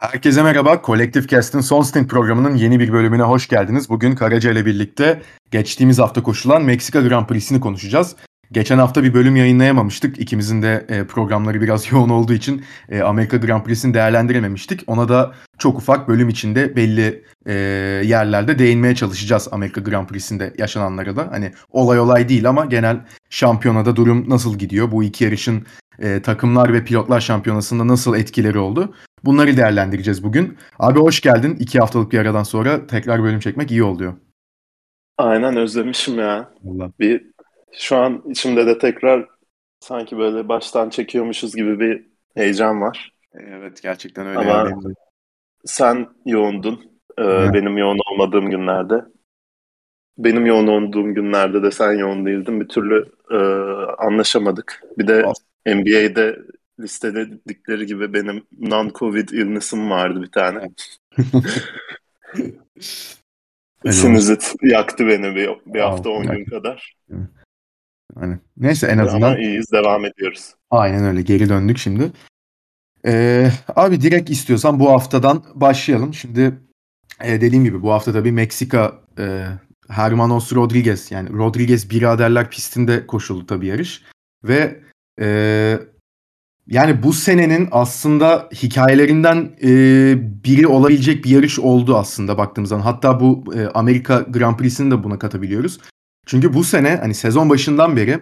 Herkese merhaba. Collective Cast'ın Son Stint programının yeni bir bölümüne hoş geldiniz. Bugün Karaca ile birlikte geçtiğimiz hafta koşulan Meksika Grand Prix'sini konuşacağız. Geçen hafta bir bölüm yayınlayamamıştık. İkimizin de e, programları biraz yoğun olduğu için e, Amerika Grand Prix'sini değerlendirememiştik. Ona da çok ufak bölüm içinde belli e, yerlerde değinmeye çalışacağız Amerika Grand Prix'sinde yaşananlara da. Hani olay olay değil ama genel şampiyonada durum nasıl gidiyor? Bu iki yarışın e, takımlar ve pilotlar şampiyonasında nasıl etkileri oldu? Bunları değerlendireceğiz bugün. Abi hoş geldin. İki haftalık bir aradan sonra tekrar bölüm çekmek iyi oluyor. Aynen özlemişim ya. Allah. Bir şu an içimde de tekrar sanki böyle baştan çekiyormuşuz gibi bir heyecan var. Evet gerçekten öyle. Ama yani. sen yoğundun. Ee, benim yoğun olmadığım günlerde. Benim yoğun olduğum günlerde de sen yoğun değildin. Bir türlü e, anlaşamadık. Bir de NBA'de listeledikleri gibi benim non-covid illness'ım vardı bir tane. Sinüzit yaktı beni bir, bir hafta 10 gün kadar. Hani neyse en azından. Ama iyiyiz devam ediyoruz. Aynen öyle geri döndük şimdi. Ee, abi direkt istiyorsan bu haftadan başlayalım. Şimdi e, dediğim gibi bu hafta tabii Meksika e, Hermanos Rodriguez yani Rodriguez biraderler pistinde koşuldu tabii yarış. Ve e, yani bu senenin aslında hikayelerinden e, biri olabilecek bir yarış oldu aslında baktığımız zaman. Hatta bu e, Amerika Grand Prix'sini de buna katabiliyoruz. Çünkü bu sene hani sezon başından beri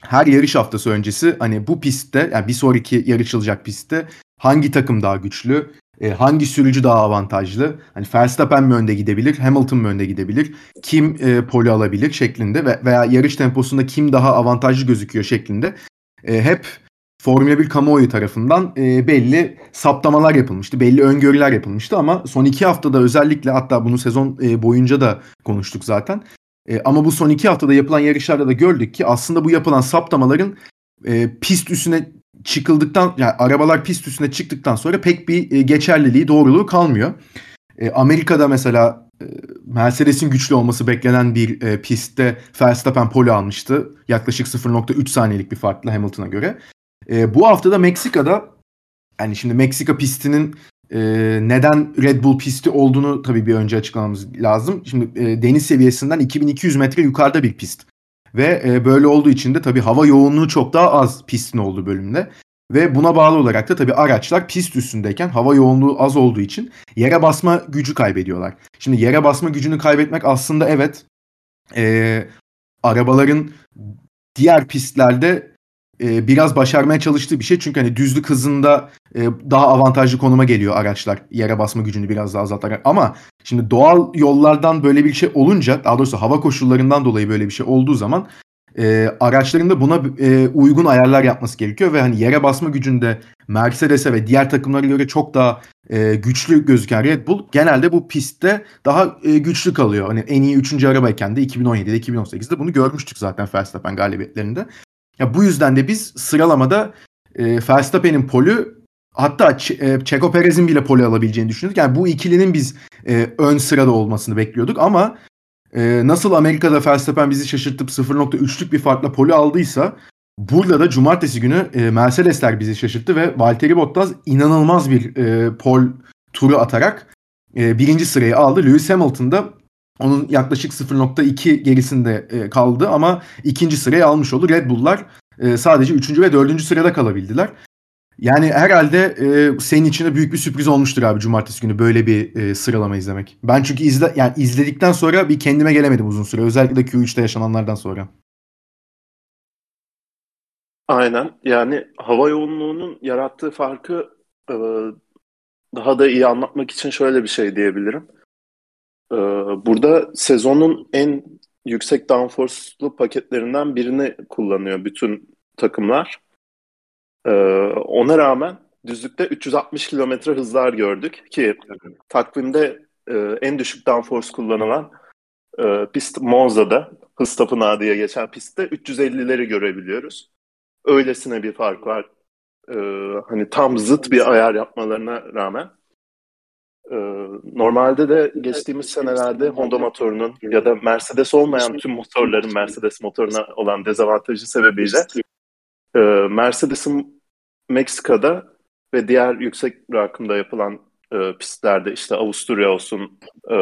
her yarış haftası öncesi hani bu pistte yani bir sonraki yarışılacak pistte hangi takım daha güçlü, e, hangi sürücü daha avantajlı, hani Verstappen mi önde gidebilir, Hamilton mı önde gidebilir, kim e, poli alabilir şeklinde ve veya yarış temposunda kim daha avantajlı gözüküyor şeklinde e, hep Formula 1 kamuoyu tarafından e, belli saptamalar yapılmıştı. Belli öngörüler yapılmıştı ama son iki haftada özellikle hatta bunu sezon e, boyunca da konuştuk zaten. E, ama bu son iki haftada yapılan yarışlarda da gördük ki aslında bu yapılan saptamaların e, pist üstüne çıkıldıktan yani arabalar pist üstüne çıktıktan sonra pek bir e, geçerliliği doğruluğu kalmıyor. E, Amerika'da mesela Mercedes'in güçlü olması beklenen bir e, pistte Verstappen pole almıştı. Yaklaşık 0.3 saniyelik bir farkla Hamilton'a göre. E, bu hafta da Meksika'da yani şimdi Meksika pistinin e, neden Red Bull pisti olduğunu tabii bir önce açıklamamız lazım. Şimdi e, deniz seviyesinden 2200 metre yukarıda bir pist. Ve e, böyle olduğu için de tabii hava yoğunluğu çok daha az pistin olduğu bölümde. Ve buna bağlı olarak da tabii araçlar pist üstündeyken hava yoğunluğu az olduğu için yere basma gücü kaybediyorlar. Şimdi yere basma gücünü kaybetmek aslında evet e, arabaların diğer pistlerde e, biraz başarmaya çalıştığı bir şey. Çünkü hani düzlük hızında e, daha avantajlı konuma geliyor araçlar. Yere basma gücünü biraz daha azaltarak. Ama şimdi doğal yollardan böyle bir şey olunca daha doğrusu hava koşullarından dolayı böyle bir şey olduğu zaman e, araçların da buna e, uygun ayarlar yapması gerekiyor ve hani yere basma gücünde Mercedes'e ve diğer takımlara göre çok daha e, güçlü gözüken Red Bull genelde bu pistte daha e, güçlü kalıyor. Hani en iyi 3. arabayken de 2017'de 2018'de bunu görmüştük zaten Verstappen galibiyetlerinde. Ya bu yüzden de biz sıralamada e, Verstappen'in polü hatta Ç- e, Checo Perez'in bile poli alabileceğini düşünüyorduk. Yani bu ikilinin biz e, ön sırada olmasını bekliyorduk ama e, nasıl Amerika'da Verstappen bizi şaşırtıp 0.3'lük bir farkla poli aldıysa burada da cumartesi günü e, Mercedesler bizi şaşırttı ve Valtteri Bottas inanılmaz bir e, pol turu atarak e, birinci sırayı aldı. Lewis Hamilton da onun yaklaşık 0.2 gerisinde e, kaldı ama ikinci sırayı almış oldu. Red Bull'lar e, sadece üçüncü ve dördüncü sırada kalabildiler. Yani herhalde e, senin için de büyük bir sürpriz olmuştur abi cumartesi günü böyle bir e, sıralama izlemek. Ben çünkü izle yani izledikten sonra bir kendime gelemedim uzun süre. Özellikle Q3'te yaşananlardan sonra. Aynen. Yani hava yoğunluğunun yarattığı farkı e, daha da iyi anlatmak için şöyle bir şey diyebilirim. Ee, burada sezonun en yüksek downforce'lu paketlerinden birini kullanıyor bütün takımlar. Ee, ona rağmen düzlükte 360 kilometre hızlar gördük ki takvimde e, en düşük downforce kullanılan e, pist Monza'da hız tapınağı diye geçen pistte 350'leri görebiliyoruz. Öylesine bir fark var. Ee, hani tam zıt bir ayar yapmalarına rağmen. Ee, normalde de geçtiğimiz senelerde Honda motorunun ya da Mercedes olmayan tüm motorların Mercedes motoruna olan dezavantajı sebebiyle e, Mercedes'in Meksika'da ve diğer yüksek rakımda yapılan e, pistlerde işte Avusturya olsun, e,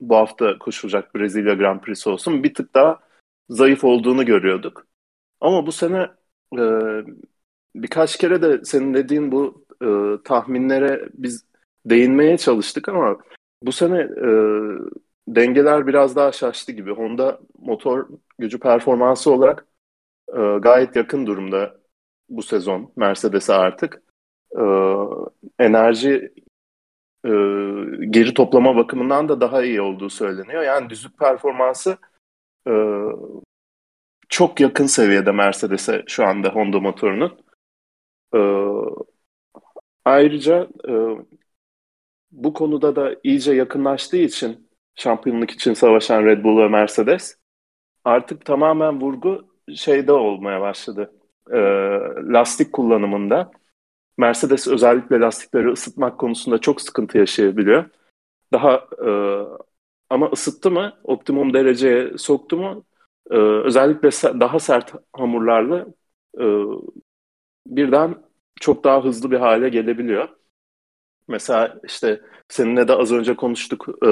bu hafta koşulacak Brezilya Grand Prix olsun bir tık daha zayıf olduğunu görüyorduk. Ama bu sene e, birkaç kere de senin dediğin bu e, tahminlere biz değinmeye çalıştık ama bu sene e, dengeler biraz daha şaştı gibi. Honda motor gücü performansı olarak e, gayet yakın durumda bu sezon Mercedes'e artık. E, enerji e, geri toplama bakımından da daha iyi olduğu söyleniyor. Yani düzlük performansı e, çok yakın seviyede Mercedes'e şu anda Honda motorunun. E, ayrıca e, bu konuda da iyice yakınlaştığı için şampiyonluk için savaşan Red Bull ve Mercedes artık tamamen vurgu şeyde olmaya başladı. E, lastik kullanımında. Mercedes özellikle lastikleri ısıtmak konusunda çok sıkıntı yaşayabiliyor. Daha e, ama ısıttı mı, optimum dereceye soktu mu, e, özellikle daha sert hamurlarla e, birden çok daha hızlı bir hale gelebiliyor. Mesela işte seninle de az önce konuştuk. E,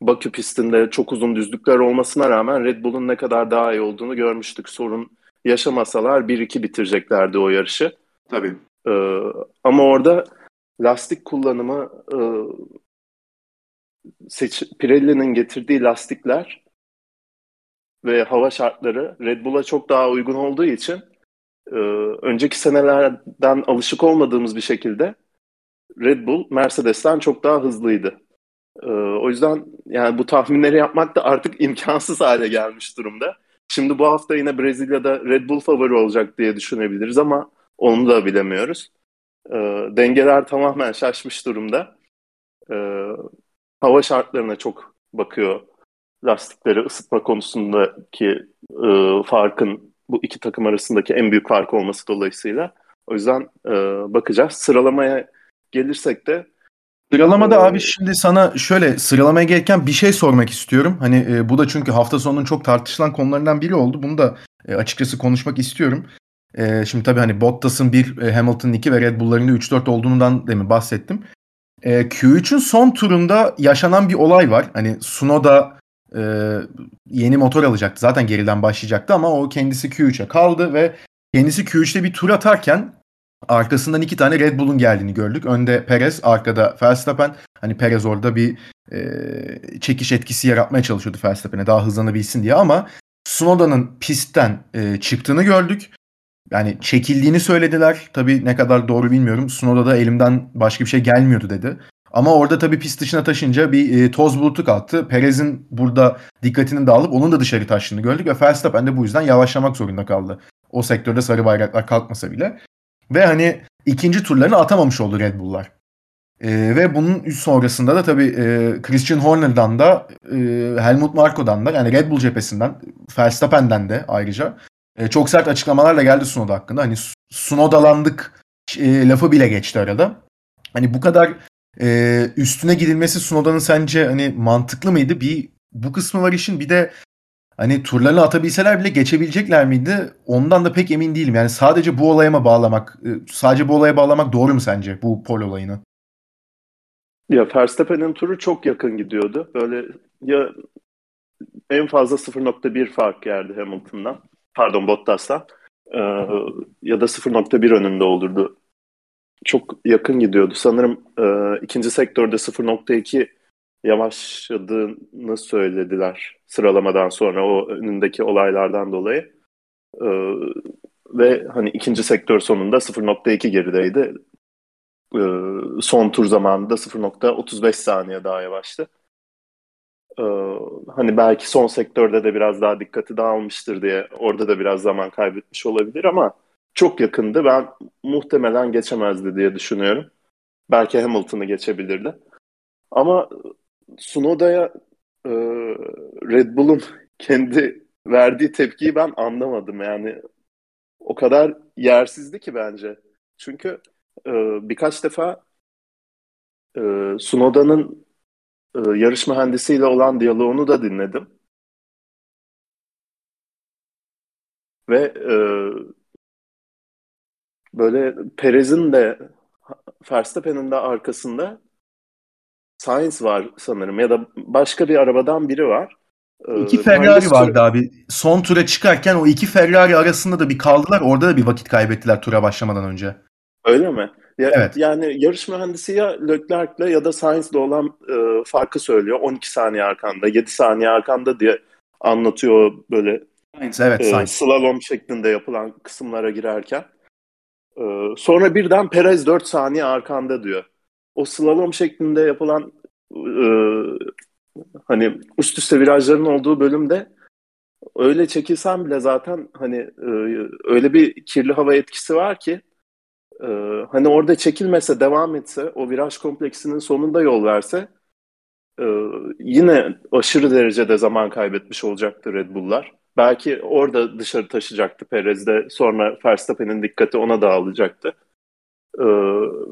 Bakü pistinde çok uzun düzlükler olmasına rağmen Red Bull'un ne kadar daha iyi olduğunu görmüştük. Sorun yaşamasalar 1-2 bitireceklerdi o yarışı. Tabii. E, ama orada lastik kullanımı e, seç, Pirelli'nin getirdiği lastikler ve hava şartları Red Bull'a çok daha uygun olduğu için e, önceki senelerden alışık olmadığımız bir şekilde Red Bull Mercedes'ten çok daha hızlıydı. E, o yüzden yani bu tahminleri yapmak da artık imkansız hale gelmiş durumda. Şimdi bu hafta yine Brezilya'da Red Bull favori olacak diye düşünebiliriz ama onu da bilemiyoruz. E, dengeler tamamen şaşmış durumda. E, hava şartlarına çok bakıyor lastikleri ısıtma konusundaki e, farkın bu iki takım arasındaki en büyük fark olması dolayısıyla. O yüzden e, bakacağız. Sıralamaya gelirsek de Sıralamada ee, abi şimdi sana şöyle sıralamaya gelirken bir şey sormak istiyorum. Hani e, bu da çünkü hafta sonunun çok tartışılan konularından biri oldu. Bunu da e, açıkçası konuşmak istiyorum. E, şimdi tabii hani Bottas'ın 1, e, Hamilton'ın 2 ve Red Bull'ların da 3-4 olduğundan demin bahsettim. E, Q3'ün son turunda yaşanan bir olay var. Hani Sunoda e, yeni motor alacaktı. Zaten geriden başlayacaktı ama o kendisi Q3'e kaldı ve kendisi Q3'te bir tur atarken arkasından iki tane Red Bull'un geldiğini gördük. Önde Perez, arkada Verstappen. Hani Perez orada bir e, çekiş etkisi yaratmaya çalışıyordu Verstappen'e daha hızlanabilsin diye ama Sunoda'nın pistten e, çıktığını gördük. Yani çekildiğini söylediler. Tabii ne kadar doğru bilmiyorum. Sunoda da elimden başka bir şey gelmiyordu dedi. Ama orada tabii pist dışına taşınca bir e, toz bulutu kalktı. Perez'in burada dikkatini dağılıp onun da dışarı taştığını gördük ve Verstappen de bu yüzden yavaşlamak zorunda kaldı. O sektörde sarı bayraklar kalkmasa bile. Ve hani ikinci turlarını atamamış oldu Red Bull'lar. E, ve bunun sonrasında da tabii e, Christian Horner'dan da e, Helmut Marko'dan da yani Red Bull cephesinden Verstappen'den de ayrıca e, çok sert açıklamalarla geldi Sunoda hakkında. Hani Sunodalandık e, lafı bile geçti arada. Hani bu kadar e, üstüne gidilmesi Sunoda'nın sence hani mantıklı mıydı? Bir bu kısmı var işin. Bir de hani turlarını atabilseler bile geçebilecekler miydi? Ondan da pek emin değilim. Yani sadece bu olaya mı bağlamak, e, sadece bu olaya bağlamak doğru mu sence bu pol olayını? Ya Verstappen'in turu çok yakın gidiyordu. Böyle ya en fazla 0.1 fark yerdi Hamilton'dan. Pardon Bottas'tan. Ee, ya da 0.1 önünde olurdu. Çok yakın gidiyordu. Sanırım e, ikinci sektörde 0.2 yavaşladığını söylediler sıralamadan sonra o önündeki olaylardan dolayı. Ee, ve hani ikinci sektör sonunda 0.2 gerideydi. Ee, son tur zamanında 0.35 saniye daha yavaştı. Ee, hani belki son sektörde de biraz daha dikkati dağılmıştır diye orada da biraz zaman kaybetmiş olabilir ama çok yakındı. Ben muhtemelen geçemezdi diye düşünüyorum. Belki Hamilton'ı geçebilirdi. Ama Sunoda'ya e, Red Bull'un kendi verdiği tepkiyi ben anlamadım. Yani o kadar yersizdi ki bence. Çünkü e, birkaç defa e, Sunoda'nın e, yarış mühendisiyle olan diyaloğunu da dinledim. Ve e, böyle Perez'in de Verstappen'in de arkasında Sainz var sanırım ya da başka bir arabadan biri var. İki ee, Ferrari vardı abi. Son tura çıkarken o iki Ferrari arasında da bir kaldılar. Orada da bir vakit kaybettiler tura başlamadan önce. Öyle mi? Ya, evet. Yani yarış mühendisi ya Leclerc'le ya da Sainz'le olan e, farkı söylüyor. 12 saniye arkanda, 7 saniye arkanda diye anlatıyor böyle Sainz, evet, e, Sainz. slalom şeklinde yapılan kısımlara girerken. E, sonra birden Perez 4 saniye arkanda diyor. O slalom şeklinde yapılan e, hani üst üste virajların olduğu bölümde öyle çekilsem bile zaten hani e, öyle bir kirli hava etkisi var ki e, hani orada çekilmese devam etse o viraj kompleksinin sonunda yol verse e, yine aşırı derecede zaman kaybetmiş olacaktı Red Bull'lar. Belki orada dışarı taşıyacaktı Perez'de sonra Verstappen'in dikkati ona dağılacaktı. E,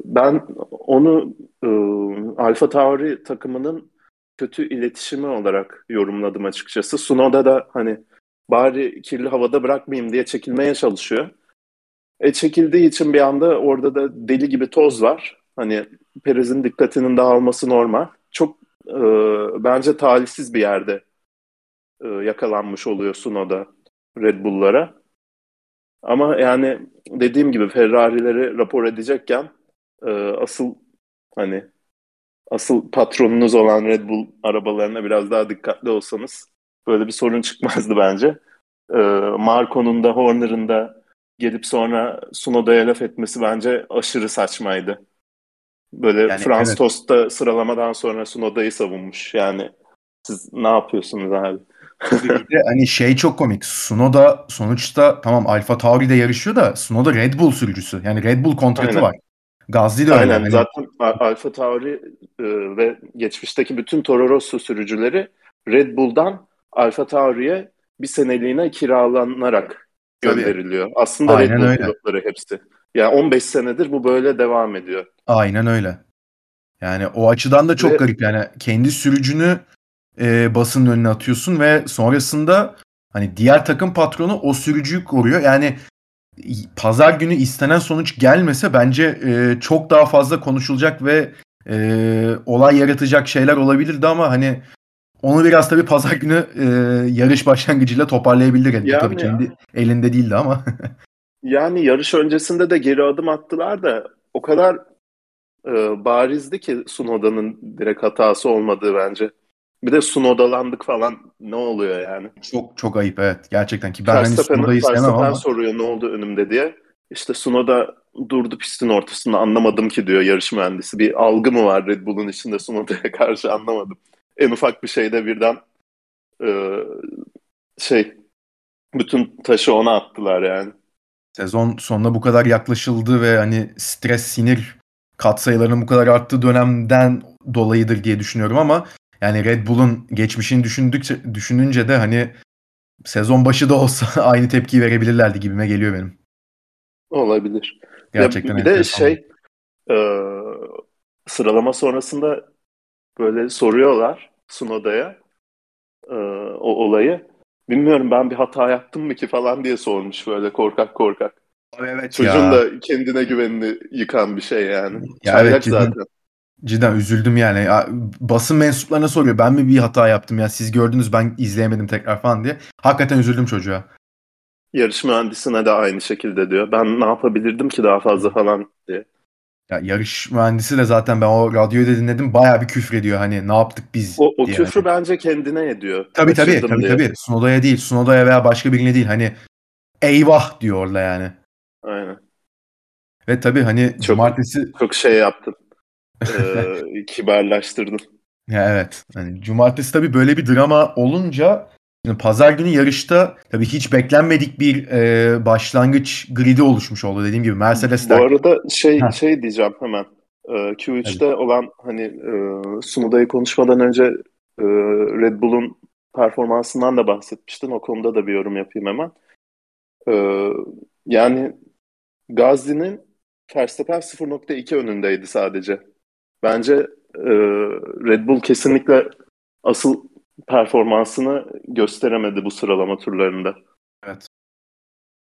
ben onu e, Alfa Tauri takımının kötü iletişimi olarak yorumladım açıkçası. Sunoda da hani bari kirli havada bırakmayayım diye çekilmeye çalışıyor. E çekildiği için bir anda orada da deli gibi toz var. Hani Perez'in dikkatinin dağılması normal. Çok e, bence talihsiz bir yerde e, yakalanmış oluyor Sunoda Red Bull'lara. Ama yani dediğim gibi Ferrari'leri rapor edecekken e, asıl hani asıl patronunuz olan Red Bull arabalarına biraz daha dikkatli olsanız böyle bir sorun çıkmazdı bence. Ee, Marco'nun da Horner'ın da gelip sonra Sunoda'ya laf etmesi bence aşırı saçmaydı. Böyle yani, Frans evet. Tost'ta sıralamadan sonra Sunoda'yı savunmuş. Yani siz ne yapıyorsunuz abi? De hani şey çok komik. Sunoda sonuçta tamam Alfa Tauri'de yarışıyor da Sunoda Red Bull sürücüsü. Yani Red Bull kontratı Aynen. var. Gazli de öyle. Aynen hani... zaten Alfa Tauri e, ve geçmişteki bütün Toro Rosso sürücüleri Red Bull'dan Alfa Tauri'ye bir seneliğine kiralanarak gönderiliyor. Tabii. Aslında Aynen Red Bull öyle. pilotları hepsi. Yani 15 senedir bu böyle devam ediyor. Aynen öyle. Yani o açıdan da çok ve... garip yani kendi sürücünü e, basının önüne atıyorsun ve sonrasında hani diğer takım patronu o sürücüyü koruyor. Yani pazar günü istenen sonuç gelmese bence e, çok daha fazla konuşulacak ve e, olay yaratacak şeyler olabilirdi ama hani onu biraz tabii pazar günü e, yarış başlangıcıyla toparlayabilir. Yani, yani tabii kendi elinde değildi ama. yani yarış öncesinde de geri adım attılar da o kadar e, barizdi ki Sunoda'nın direkt hatası olmadığı bence. Bir de Sunodalandık falan ne oluyor yani? Çok çok ayıp evet gerçekten ki ben hani Sunoda'yı sevmem ama. soruyor ne oldu önümde diye. İşte Sunoda durdu pistin ortasında anlamadım ki diyor yarış mühendisi. Bir algı mı var Red Bull'un içinde Sunoda'ya karşı anlamadım. En ufak bir şeyde birden e, şey bütün taşı ona attılar yani. Sezon sonuna bu kadar yaklaşıldı ve hani stres, sinir katsayılarının bu kadar arttığı dönemden dolayıdır diye düşünüyorum ama yani Red Bull'un geçmişini düşündükçe düşününce de hani sezon başı da olsa aynı tepkiyi verebilirlerdi gibime geliyor benim. Olabilir. Gerçekten ya bir de şey e, sıralama sonrasında böyle soruyorlar Sunoda'ya e, o olayı. Bilmiyorum ben bir hata yaptım mı ki falan diye sormuş böyle korkak korkak. Evet Çocuğun ya. da kendine güvenini yıkan bir şey yani. Ya Çaylak evet, zaten. Cidden üzüldüm yani. Ya, basın mensuplarına soruyor. Ben mi bir hata yaptım ya? Siz gördünüz ben izleyemedim tekrar falan diye. Hakikaten üzüldüm çocuğa. Yarış mühendisine de aynı şekilde diyor. Ben ne yapabilirdim ki daha fazla falan diye. Ya yarış mühendisi de zaten ben o radyoyu da dinledim. Bayağı bir küfür ediyor hani ne yaptık biz O, o küfrü yani. bence kendine ediyor. Tabii tabii tabii, diye. tabii. Sunoda'ya değil. Sunoda'ya veya başka birine değil. Hani eyvah diyor orada yani. Aynen. Ve tabii hani çok, cumartesi... Çok şey yaptın e, kibarlaştırdın. Ya evet. Yani cumartesi tabii böyle bir drama olunca Şimdi pazar günü yarışta tabii hiç beklenmedik bir e, başlangıç gridi oluşmuş oldu dediğim gibi. Mercedesler. Bu arada şey Heh. şey diyeceğim hemen. E, Q3'te evet. olan hani e, Sunuda'yı konuşmadan önce e, Red Bull'un performansından da bahsetmiştin. O konuda da bir yorum yapayım hemen. E, yani Gazli'nin Verstappen 0.2 önündeydi sadece. Bence e, Red Bull kesinlikle asıl performansını gösteremedi bu sıralama turlarında. Evet.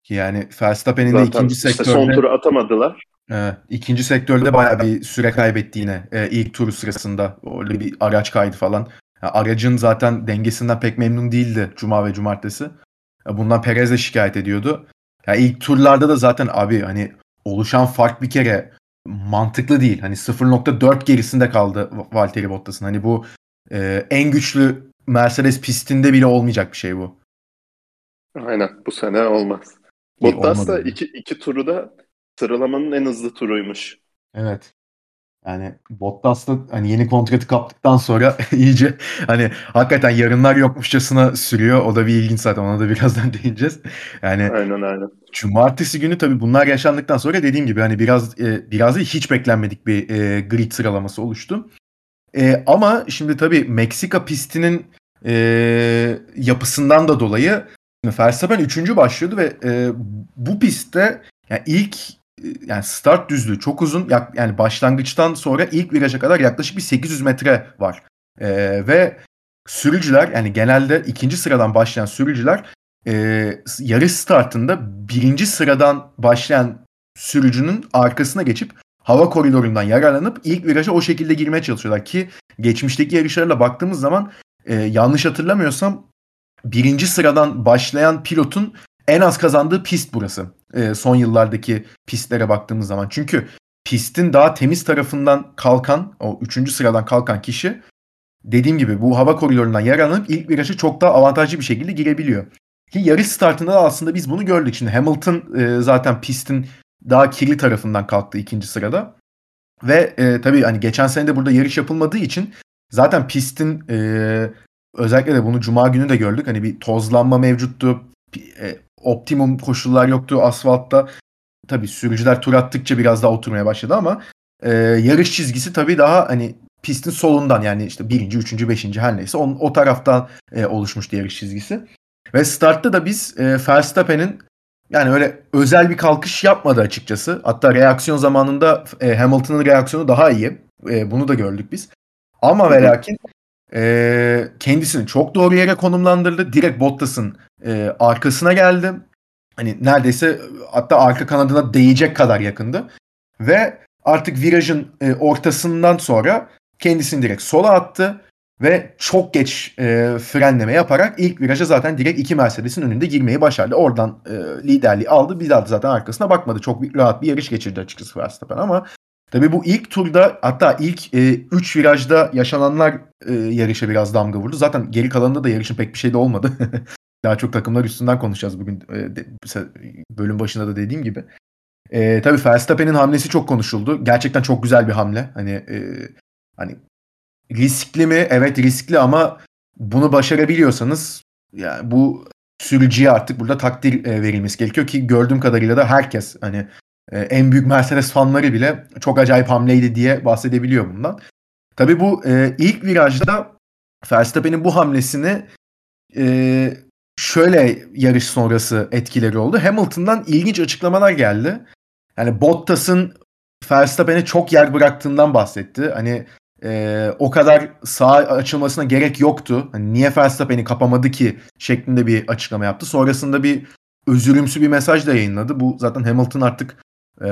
Yani Verstappen'in de ikinci işte sektörde... son turu atamadılar. Evet, ikinci sektörde bayağı bir süre kaybetti yine e, ilk turu sırasında. Orada bir araç kaydı falan. Ya, aracın zaten dengesinden pek memnun değildi Cuma ve Cumartesi. Ya, bundan Perez de şikayet ediyordu. Ya, ilk turlarda da zaten abi hani oluşan fark bir kere mantıklı değil. Hani 0.4 gerisinde kaldı Valtteri Bottas'ın. Hani bu e, en güçlü Mercedes pistinde bile olmayacak bir şey bu. Aynen bu sene olmaz. Bottas da iki, iki turu da sıralamanın en hızlı turuymuş. Evet. Yani Bottas da hani yeni kontratı kaptıktan sonra iyice hani hakikaten yarınlar yokmuşçasına sürüyor. O da bir ilginç zaten. Ona da birazdan değineceğiz. Yani aynen aynen. Cumartesi günü tabii bunlar yaşandıktan sonra dediğim gibi hani biraz e, biraz değil hiç beklenmedik bir e, grid sıralaması oluştu. E, ama şimdi tabii Meksika pistinin e, yapısından da dolayı Verstappen 3. başlıyordu ve e, bu pistte yani ilk yani start düzlüğü çok uzun. Yani başlangıçtan sonra ilk viraja kadar yaklaşık bir 800 metre var. E, ve sürücüler yani genelde ikinci sıradan başlayan sürücüler e, yarış startında birinci sıradan başlayan sürücünün arkasına geçip hava koridorundan yararlanıp ilk viraja o şekilde girmeye çalışıyorlar ki geçmişteki yarışlarla baktığımız zaman e, yanlış hatırlamıyorsam birinci sıradan başlayan pilotun en az kazandığı pist burası. E, son yıllardaki pistlere baktığımız zaman. Çünkü pistin daha temiz tarafından kalkan, o üçüncü sıradan kalkan kişi dediğim gibi bu hava koridorundan yararlanıp ilk virajı çok daha avantajlı bir şekilde girebiliyor. Ki yarış startında da aslında biz bunu gördük. Şimdi Hamilton e, zaten pistin daha kirli tarafından kalktı ikinci sırada. Ve e, tabii hani geçen sene de burada yarış yapılmadığı için zaten pistin e, özellikle de bunu cuma günü de gördük. Hani bir tozlanma mevcuttu. E, optimum koşullar yoktu asfaltta. Tabii sürücüler tur attıkça biraz daha oturmaya başladı ama e, yarış çizgisi tabii daha hani pistin solundan yani işte birinci, üçüncü, beşinci her neyse on, o taraftan e, oluşmuştu yarış çizgisi. Ve startta da biz e, Verstappen'in yani öyle özel bir kalkış yapmadı açıkçası. Hatta reaksiyon zamanında e, Hamilton'ın reaksiyonu daha iyi. E, bunu da gördük biz. Ama ve lakin e, kendisini çok doğru yere konumlandırdı. Direkt Bottas'ın e, arkasına geldi. Hani neredeyse hatta arka kanadına değecek kadar yakındı. Ve artık virajın e, ortasından sonra kendisini direkt sola attı ve çok geç e, frenleme yaparak ilk viraja zaten direkt iki Mercedes'in önünde girmeyi başardı. Oradan e, liderliği aldı. Bir daha da zaten arkasına bakmadı. Çok rahat bir yarış geçirdi açıkçası Verstappen ama tabii bu ilk turda hatta ilk 3 e, üç virajda yaşananlar e, yarışa biraz damga vurdu. Zaten geri kalanında da yarışın pek bir şey de olmadı. Daha çok takımlar üstünden konuşacağız bugün e, bölüm başında da dediğim gibi. E, tabii Verstappen'in hamlesi çok konuşuldu. Gerçekten çok güzel bir hamle. Hani e, hani riskli mi? Evet riskli ama bunu başarabiliyorsanız yani bu sürücüye artık burada takdir e, verilmesi gerekiyor ki gördüğüm kadarıyla da herkes hani e, en büyük Mercedes fanları bile çok acayip hamleydi diye bahsedebiliyor bundan. Tabii bu e, ilk virajda Verstappen'in bu hamlesini e, şöyle yarış sonrası etkileri oldu. Hamilton'dan ilginç açıklamalar geldi. Yani Bottas'ın Verstappen'e çok yer bıraktığından bahsetti. Hani e, o kadar sağ açılmasına gerek yoktu. Hani niye Verstappen'i kapamadı ki şeklinde bir açıklama yaptı. Sonrasında bir özürümsü bir mesaj da yayınladı. Bu zaten Hamilton artık e,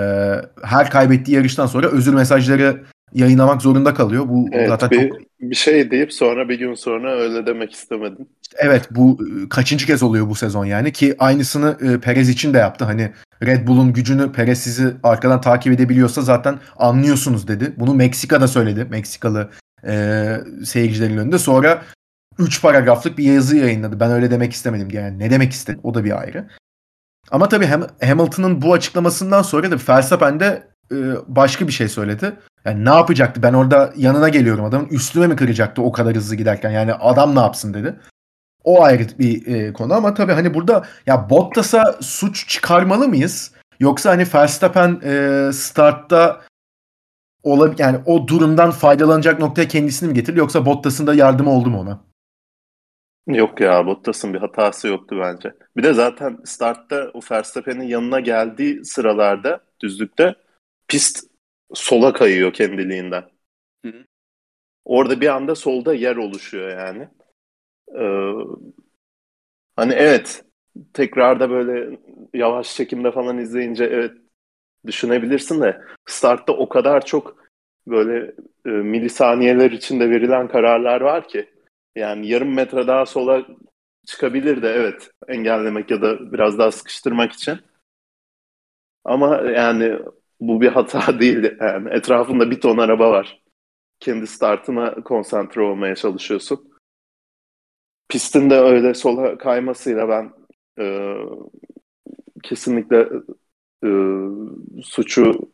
her kaybettiği yarıştan sonra özür mesajları yayınlamak zorunda kalıyor. Bu evet, zaten bir, çok bir şey deyip sonra bir gün sonra öyle demek istemedim. Evet bu e, kaçıncı kez oluyor bu sezon yani ki aynısını e, Perez için de yaptı. Hani Red Bull'un gücünü Perez sizi arkadan takip edebiliyorsa zaten anlıyorsunuz dedi. Bunu Meksika'da söyledi. Meksikalı e, seyircilerin önünde. Sonra 3 paragraflık bir yazı yayınladı. Ben öyle demek istemedim. Yani ne demek istedim o da bir ayrı. Ama tabii Hamilton'ın bu açıklamasından sonra da Verstappen de e, başka bir şey söyledi. Yani ne yapacaktı? Ben orada yanına geliyorum adamın. Üstüme mi kıracaktı o kadar hızlı giderken? Yani adam ne yapsın dedi. O ayrı bir e, konu ama tabii hani burada ya Bottas'a suç çıkarmalı mıyız? Yoksa hani Verstappen e, startta olab yani o durumdan faydalanacak noktaya kendisini mi getirdi yoksa Bottas'ın da yardımı oldu mu ona? Yok ya Bottas'ın bir hatası yoktu bence. Bir de zaten startta o Verstappen'in yanına geldiği sıralarda düzlükte pist sola kayıyor kendiliğinden. Hı hı. Orada bir anda solda yer oluşuyor yani. Ee, hani evet tekrarda böyle yavaş çekimde falan izleyince evet düşünebilirsin de startta o kadar çok böyle e, milisaniyeler içinde verilen kararlar var ki yani yarım metre daha sola çıkabilir de evet engellemek ya da biraz daha sıkıştırmak için. Ama yani bu bir hata değil. Yani etrafında bir ton araba var. Kendi startına konsantre olmaya çalışıyorsun. Pistin de öyle sola kaymasıyla ben e, kesinlikle e, suçu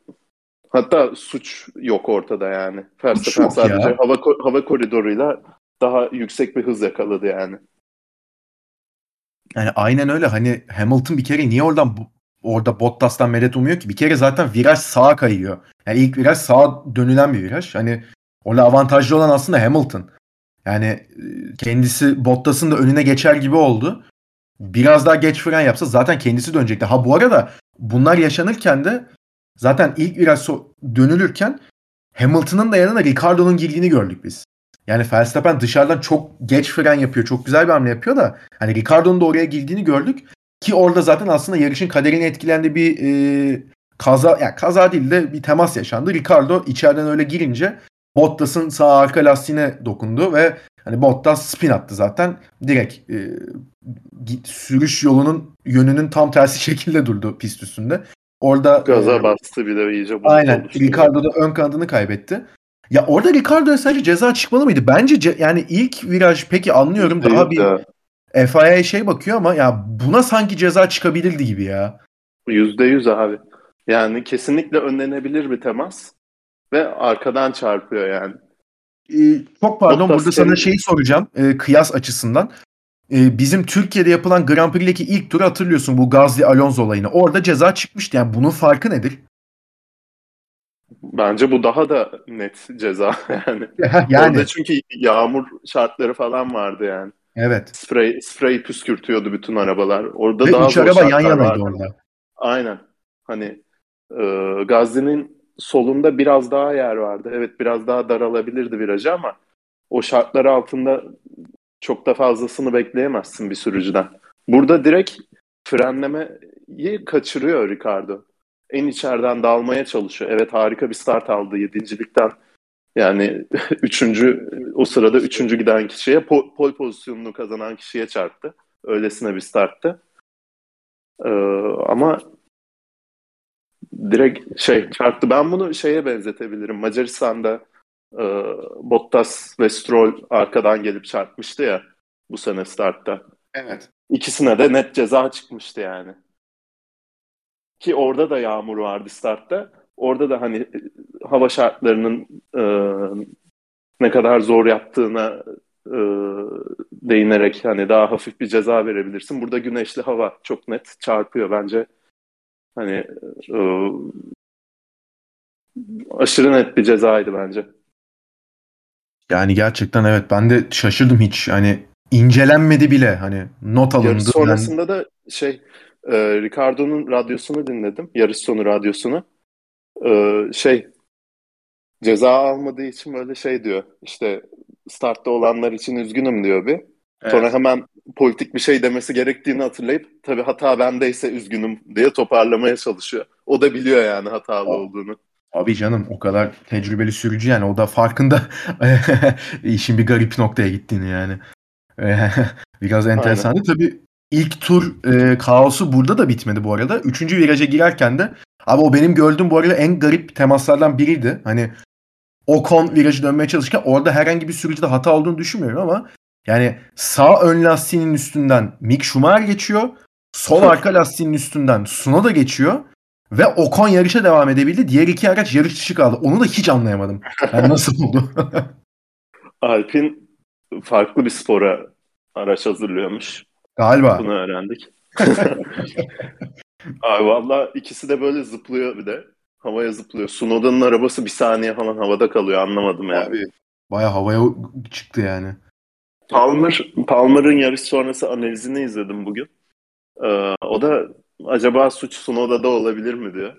hatta suç yok ortada yani. Verstappen sadece ya. hava hava koridoruyla daha yüksek bir hız yakaladı yani. Yani aynen öyle. Hani Hamilton bir kere niye oradan orada Bottas'tan medet umuyor ki? Bir kere zaten viraj sağa kayıyor. Yani ilk viraj sağa dönülen bir viraj. Hani orada avantajlı olan aslında Hamilton. Yani e, kendisi Bottas'ın da önüne geçer gibi oldu. Biraz daha geç fren yapsa zaten kendisi dönecekti. Ha bu arada bunlar yaşanırken de zaten ilk viraj so- dönülürken Hamilton'ın da yanına Ricardo'nun girdiğini gördük biz. Yani Verstappen dışarıdan çok geç fren yapıyor. Çok güzel bir hamle yapıyor da hani Ricardo'nun da oraya girdiğini gördük. Ki orada zaten aslında yarışın kaderini etkilendi bir e, kaza yani kaza değil de bir temas yaşandı. Ricardo içeriden öyle girince Bottas'ın sağ arka lastiğine dokundu ve hani Bottas spin attı zaten. Direkt e, sürüş yolunun yönünün tam tersi şekilde durdu pist üstünde. Orada gaza e, bastı bir de iyice. Aynen. Ricardo da ön kanadını kaybetti. Ya orada Ricardo'ya sadece ceza çıkmalı mıydı? Bence ce- yani ilk viraj peki anlıyorum Değil daha bir FIA şey bakıyor ama ya buna sanki ceza çıkabilirdi gibi ya. Yüzde yüz abi. Yani kesinlikle önlenebilir bir temas ve arkadan çarpıyor yani. Ee, çok pardon burada senin... sana şeyi soracağım e, kıyas açısından. E, bizim Türkiye'de yapılan Grand Prix'deki ilk turu hatırlıyorsun bu Gazli Alonso olayını. Orada ceza çıkmıştı yani bunun farkı nedir? Bence bu daha da net ceza yani. yani. Orada çünkü yağmur şartları falan vardı yani. Evet. Sprey, sprey püskürtüyordu bütün arabalar. Orada Ve daha üç araba yan yanaydı orada. Aynen. Hani e, Gazli'nin solunda biraz daha yer vardı. Evet biraz daha daralabilirdi virajı ama o şartlar altında çok da fazlasını bekleyemezsin bir sürücüden. Burada direkt frenlemeyi kaçırıyor Ricardo en içeriden dalmaya çalışıyor. Evet harika bir start aldı yedincilikten. Yani üçüncü o sırada üçüncü giden kişiye pol, pol pozisyonunu kazanan kişiye çarptı. Öylesine bir starttı. Ee, ama direkt şey çarptı. Ben bunu şeye benzetebilirim. Macaristan'da e, Bottas ve Stroll arkadan gelip çarpmıştı ya bu sene startta. Evet. İkisine de net ceza çıkmıştı yani. Ki orada da yağmur vardı startta. Orada da hani e, hava şartlarının e, ne kadar zor yaptığına e, değinerek hani daha hafif bir ceza verebilirsin. Burada güneşli hava çok net çarpıyor bence. Hani e, aşırı net bir cezaydı bence. Yani gerçekten evet ben de şaşırdım hiç. Hani incelenmedi bile hani not alındı. Yarış sonrasında yani... da şey e, Ricardo'nun radyosunu dinledim. Yarış sonu radyosunu. E, şey ceza almadığı için böyle şey diyor. İşte startta olanlar için üzgünüm diyor bir. Evet. Sonra hemen politik bir şey demesi gerektiğini hatırlayıp tabii hata bendeyse üzgünüm diye toparlamaya çalışıyor. O da biliyor yani hatalı o, olduğunu. Abi canım o kadar tecrübeli sürücü yani o da farkında işin bir garip noktaya gittiğini yani. Biraz enteresandı. Tabii ilk tur e, kaosu burada da bitmedi bu arada. Üçüncü viraja girerken de abi o benim gördüğüm bu arada en garip temaslardan biriydi. Hani Ocon virajı dönmeye çalışırken orada herhangi bir sürücüde hata olduğunu düşünmüyorum ama yani sağ ön lastiğinin üstünden Mick Schumacher geçiyor. Sol arka lastiğinin üstünden Sunoda geçiyor. Ve Ocon yarışa devam edebildi. Diğer iki araç yarış dışı kaldı. Onu da hiç anlayamadım. Yani nasıl oldu? Alpin farklı bir spora araç hazırlıyormuş. Galiba. Bunu öğrendik. Abi valla ikisi de böyle zıplıyor bir de. Havaya zıplıyor. Sunoda'nın arabası bir saniye falan havada kalıyor anlamadım yani. Abi baya havaya çıktı yani. Palmer, Palmer'ın yarış sonrası analizini izledim bugün. Ee, o da acaba suç Sunoda'da olabilir mi diyor.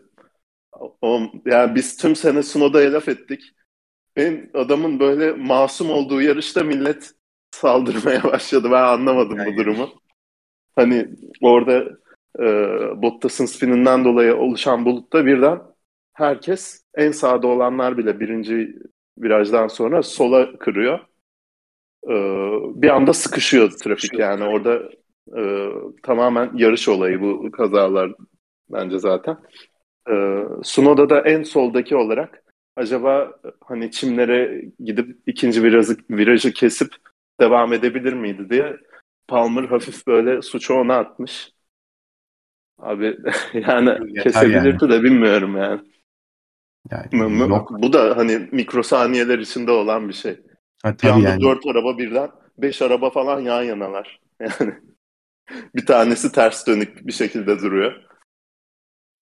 O, yani biz tüm sene Sunoda'ya laf ettik. Benim adamın böyle masum olduğu yarışta millet saldırmaya başladı. Ben anlamadım yani. bu durumu. Hani orada e, Bottas'ın spininden dolayı oluşan bulutta birden herkes en sağda olanlar bile birinci virajdan sonra sola kırıyor. E, bir anda sıkışıyor trafik yani orada e, tamamen yarış olayı bu kazalar bence zaten. E, Sunoda da en soldaki olarak acaba hani çimlere gidip ikinci virajı, virajı kesip devam edebilir miydi diye Palmer hafif böyle suçu ona atmış. Abi yani Yeter kesebilirdi yani. de bilmiyorum yani. yani yok. Bu da hani mikrosaniyeler içinde olan bir şey. Ha, bir anda yani. dört araba birden beş araba falan yan yanalar. Yani bir tanesi ters dönük bir şekilde duruyor.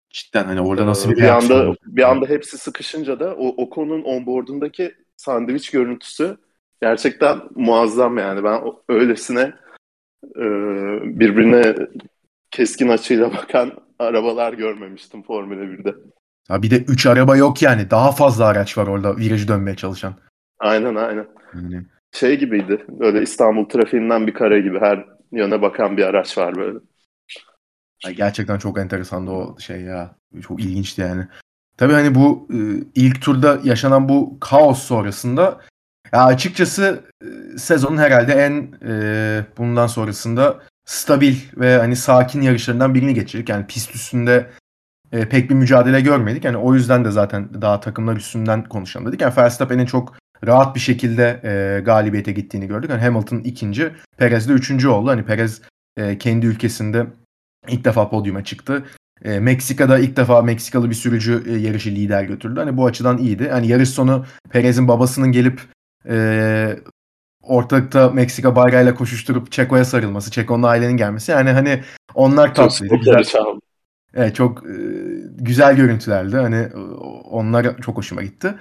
Cidden hani orada nasıl bir bir anda bir anda hepsi sıkışınca da o Ocon'un onboard'undaki sandviç görüntüsü gerçekten muazzam yani. Ben öylesine birbirine keskin açıyla bakan arabalar görmemiştim Formula 1'de. Ha bir de 3 araba yok yani. Daha fazla araç var orada virajı dönmeye çalışan. Aynen aynen. Yani. Şey gibiydi. Böyle İstanbul trafiğinden bir kare gibi her yöne bakan bir araç var böyle. Ya gerçekten çok enteresandı o şey ya. Çok ilginçti yani. Tabii hani bu e, ilk turda yaşanan bu kaos sonrasında ya açıkçası e, sezonun herhalde en e, bundan sonrasında stabil ve hani sakin yarışlarından birini geçirdik. Yani pist üstünde e, pek bir mücadele görmedik. Yani o yüzden de zaten daha takımlar üstünden konuşalım dedik. Yani Verstappen'in çok rahat bir şekilde e, galibiyete gittiğini gördük. Yani Hamilton ikinci, Perez de üçüncü oldu. Hani Perez e, kendi ülkesinde ilk defa podyuma çıktı. E, Meksika'da ilk defa Meksikalı bir sürücü e, yarışı lider götürdü. Hani bu açıdan iyiydi. Hani yarış sonu Perez'in babasının gelip e, ortalıkta Meksika bayrağıyla koşuşturup Çeko'ya sarılması, Çeko'nun ailenin gelmesi. Yani hani onlar tatlıydı. Güzel, evet, çok e, güzel görüntülerdi. Hani onlar çok hoşuma gitti.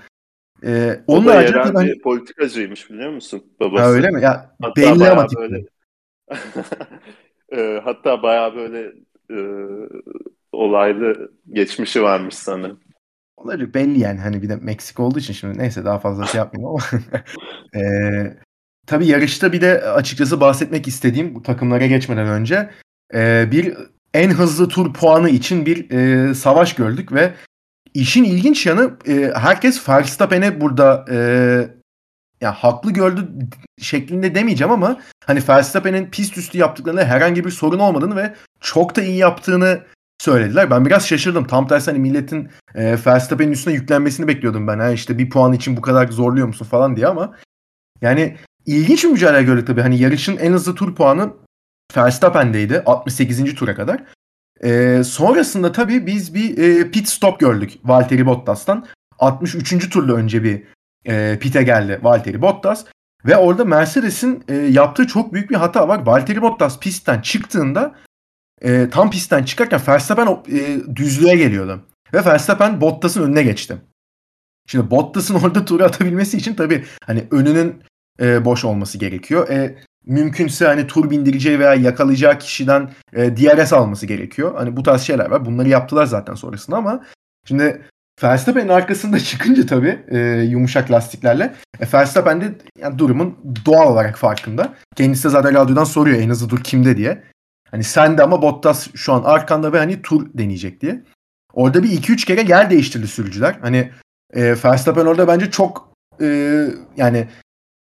Ee, onun o da yerel hani... politikacıymış biliyor musun babası? Ha, öyle mi? Ya hatta belli ama böyle e, hatta bayağı böyle e, olaylı geçmişi varmış sanırım. Olabilir. Belli yani. Hani bir de Meksika olduğu için şimdi neyse daha fazla şey yapmayayım ama e, tabii yarışta bir de açıkçası bahsetmek istediğim bu takımlara geçmeden önce e, bir en hızlı tur puanı için bir e, savaş gördük ve işin ilginç yanı e, herkes Verstappen'e burada e, ya haklı gördü şeklinde demeyeceğim ama hani Verstappen'in pist üstü yaptıklarında herhangi bir sorun olmadığını ve çok da iyi yaptığını söylediler. Ben biraz şaşırdım. Tam tersi hani milletin e, Verstappen'in üstüne yüklenmesini bekliyordum ben. Ha işte bir puan için bu kadar zorluyor musun falan diye ama yani ilginç bir mücadele gördük tabii. Hani yarışın en hızlı tur puanı Verstappen'deydi 68. tura kadar. E, sonrasında tabii biz bir e, pit stop gördük Valtteri Bottas'tan. 63. turda önce bir e, pit'e geldi Valtteri Bottas. Ve orada Mercedes'in e, yaptığı çok büyük bir hata var. Valtteri Bottas pistten çıktığında e, tam pistten çıkarken Verstappen e, düzlüğe geliyordu. Ve Verstappen Bottas'ın önüne geçti. Şimdi Bottas'ın orada turu atabilmesi için tabii hani önünün e, boş olması gerekiyor. E, mümkünse hani tur bindireceği veya yakalayacağı kişiden e, DRS alması gerekiyor. Hani bu tarz şeyler var. Bunları yaptılar zaten sonrasında ama şimdi Verstappen'in arkasında çıkınca tabii e, yumuşak lastiklerle e, Verstappen de yani durumun doğal olarak farkında. Kendisi de zaten radyodan soruyor en hızlı tur kimde diye. Hani sen de ama Bottas şu an arkanda ve hani tur deneyecek diye. Orada bir 2-3 kere yer değiştirdi sürücüler. Hani e, Verstappen orada bence çok e, yani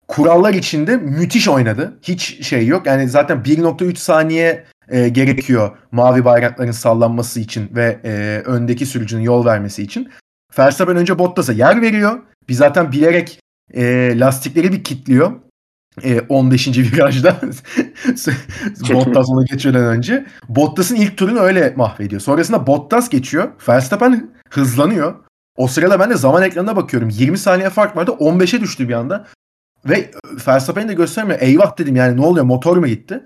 kurallar içinde müthiş oynadı. Hiç şey yok. Yani zaten 1.3 saniye e, gerekiyor mavi bayrakların sallanması için ve e, öndeki sürücünün yol vermesi için. Verstappen önce Bottas'a yer veriyor. Bir zaten bilerek e, lastikleri bir kitliyor. E, 15. virajda Bottas onu geçmeden önce. Bottas'ın ilk turunu öyle mahvediyor. Sonrasında Bottas geçiyor. Verstappen hızlanıyor. O sırada ben de zaman ekranına bakıyorum. 20 saniye fark vardı. 15'e düştü bir anda. Ve Verstappen'i de göstermiyor. Eyvah dedim yani ne oluyor motor mu gitti?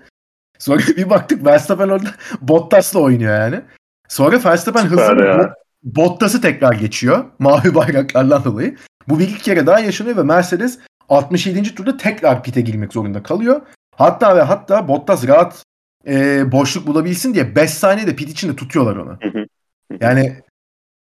Sonra bir baktık Verstappen orada Bottas'la oynuyor yani. Sonra Verstappen hızlı Bottas'ı tekrar geçiyor. Mavi bayraklardan dolayı. Bu bir iki kere daha yaşanıyor ve Mercedes 67. turda tekrar pite girmek zorunda kalıyor. Hatta ve hatta Bottas rahat e, boşluk bulabilsin diye 5 saniyede pit içinde tutuyorlar onu. Yani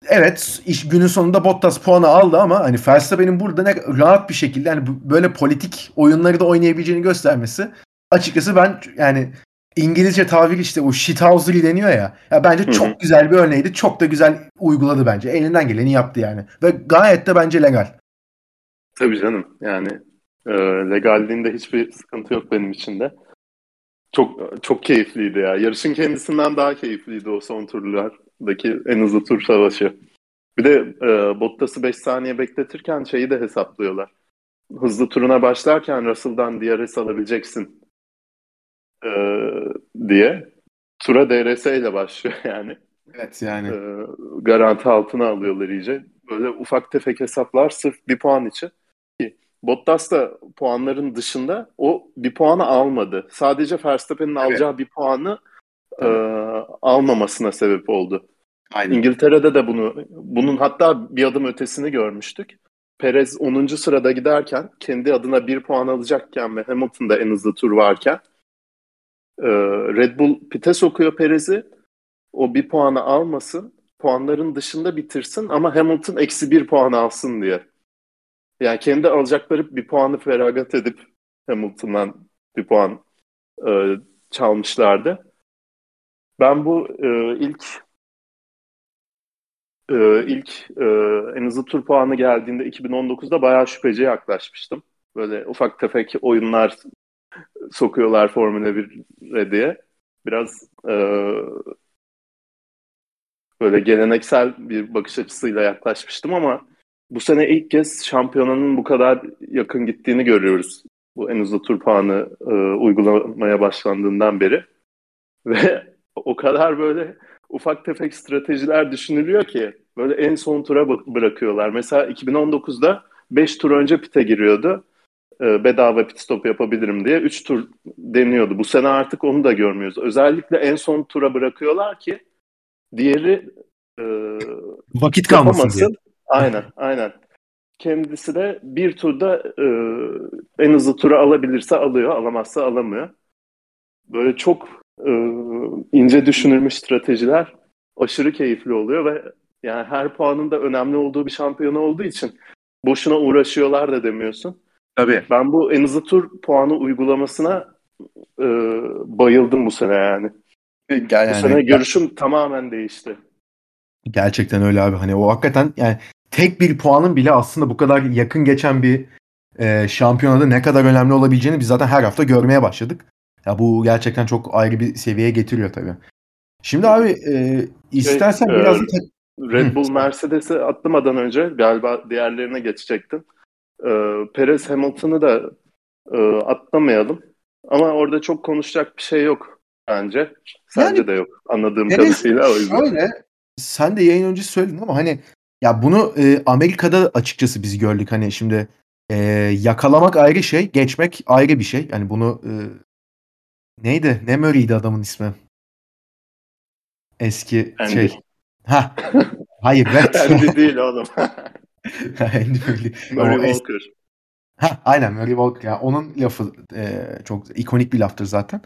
evet iş günün sonunda Bottas puanı aldı ama hani Verstappen'in burada ne rahat bir şekilde yani böyle politik oyunları da oynayabileceğini göstermesi açıkçası ben yani İngilizce tabir işte o shithousery deniyor ya. Ya bence Hı-hı. çok güzel bir örneğiydi. Çok da güzel uyguladı bence. Elinden geleni yaptı yani. Ve gayet de bence legal. Tabii canım. Yani e, legalliğinde hiçbir sıkıntı yok benim için de. Çok çok keyifliydi ya. Yarışın kendisinden daha keyifliydi o son turlardaki en hızlı tur savaşı. Bir de e, Bottas'ı 5 saniye bekletirken şeyi de hesaplıyorlar. Hızlı turuna başlarken Russell'dan DRS alabileceksin e, diye. Tura DRS ile başlıyor yani. Evet yani. E, garanti altına alıyorlar iyice. Böyle ufak tefek hesaplar sırf bir puan için. Bottas da puanların dışında o bir puanı almadı. Sadece Verstappen'in evet. alacağı bir puanı e, almamasına sebep oldu. Aynen. İngiltere'de de bunu bunun hatta bir adım ötesini görmüştük. Perez 10. sırada giderken kendi adına bir puan alacakken ve Hamilton'da en hızlı tur varken e, Red Bull pite sokuyor Perez'i. O bir puanı almasın. Puanların dışında bitirsin ama Hamilton eksi bir puan alsın diye. Yani kendi alacakları bir puanı feragat edip Hamilton'dan bir puan e, çalmışlardı. Ben bu e, ilk e, ilk e, en hızlı tur puanı geldiğinde 2019'da bayağı şüpheci yaklaşmıştım. Böyle ufak tefek oyunlar sokuyorlar Formula 1'e diye. Biraz e, böyle geleneksel bir bakış açısıyla yaklaşmıştım ama bu sene ilk kez şampiyonanın bu kadar yakın gittiğini görüyoruz. Bu en hızlı tur puanı e, uygulamaya başlandığından beri. Ve o kadar böyle ufak tefek stratejiler düşünülüyor ki böyle en son tura bırakıyorlar. Mesela 2019'da 5 tur önce pite giriyordu. E, bedava pit stop yapabilirim diye 3 tur deniyordu. Bu sene artık onu da görmüyoruz. Özellikle en son tura bırakıyorlar ki diğeri e, vakit kalmasın diye. Aynen, aynen. Kendisi de bir turda e, en hızlı tura alabilirse alıyor, alamazsa alamıyor. Böyle çok e, ince düşünülmüş stratejiler aşırı keyifli oluyor ve yani her puanın da önemli olduğu bir şampiyonu olduğu için boşuna uğraşıyorlar da demiyorsun. Tabii. Ben bu en hızlı tur puanı uygulamasına e, bayıldım bu sene yani. Yani, bu sene görüşüm tamamen değişti. Gerçekten öyle abi. Hani o hakikaten yani tek bir puanın bile aslında bu kadar yakın geçen bir e, şampiyonada ne kadar önemli olabileceğini biz zaten her hafta görmeye başladık. Ya bu gerçekten çok ayrı bir seviyeye getiriyor tabii. Şimdi abi e, istersen şey, biraz e, Red Bull Mercedes'e atlamadan önce galiba diğerlerine geçecektim. E, Perez Hamilton'ı da e, atlamayalım. Ama orada çok konuşacak bir şey yok bence. Sence yani, de yok anladığım Perez, kadarıyla o yüzden. Şöyle, sen de yayın öncesi söyledin ama hani ya bunu e, Amerika'da açıkçası biz gördük. Hani şimdi e, yakalamak ayrı şey, geçmek ayrı bir şey. Yani bunu e, neydi? Ne Murray'di adamın ismi? Eski Andy. şey. Ha. Hayır. Evet. Andy değil oğlum. Andy Murray. Murray Walker. Ha, aynen Murray Walker. Yani onun lafı e, çok ikonik bir laftır zaten.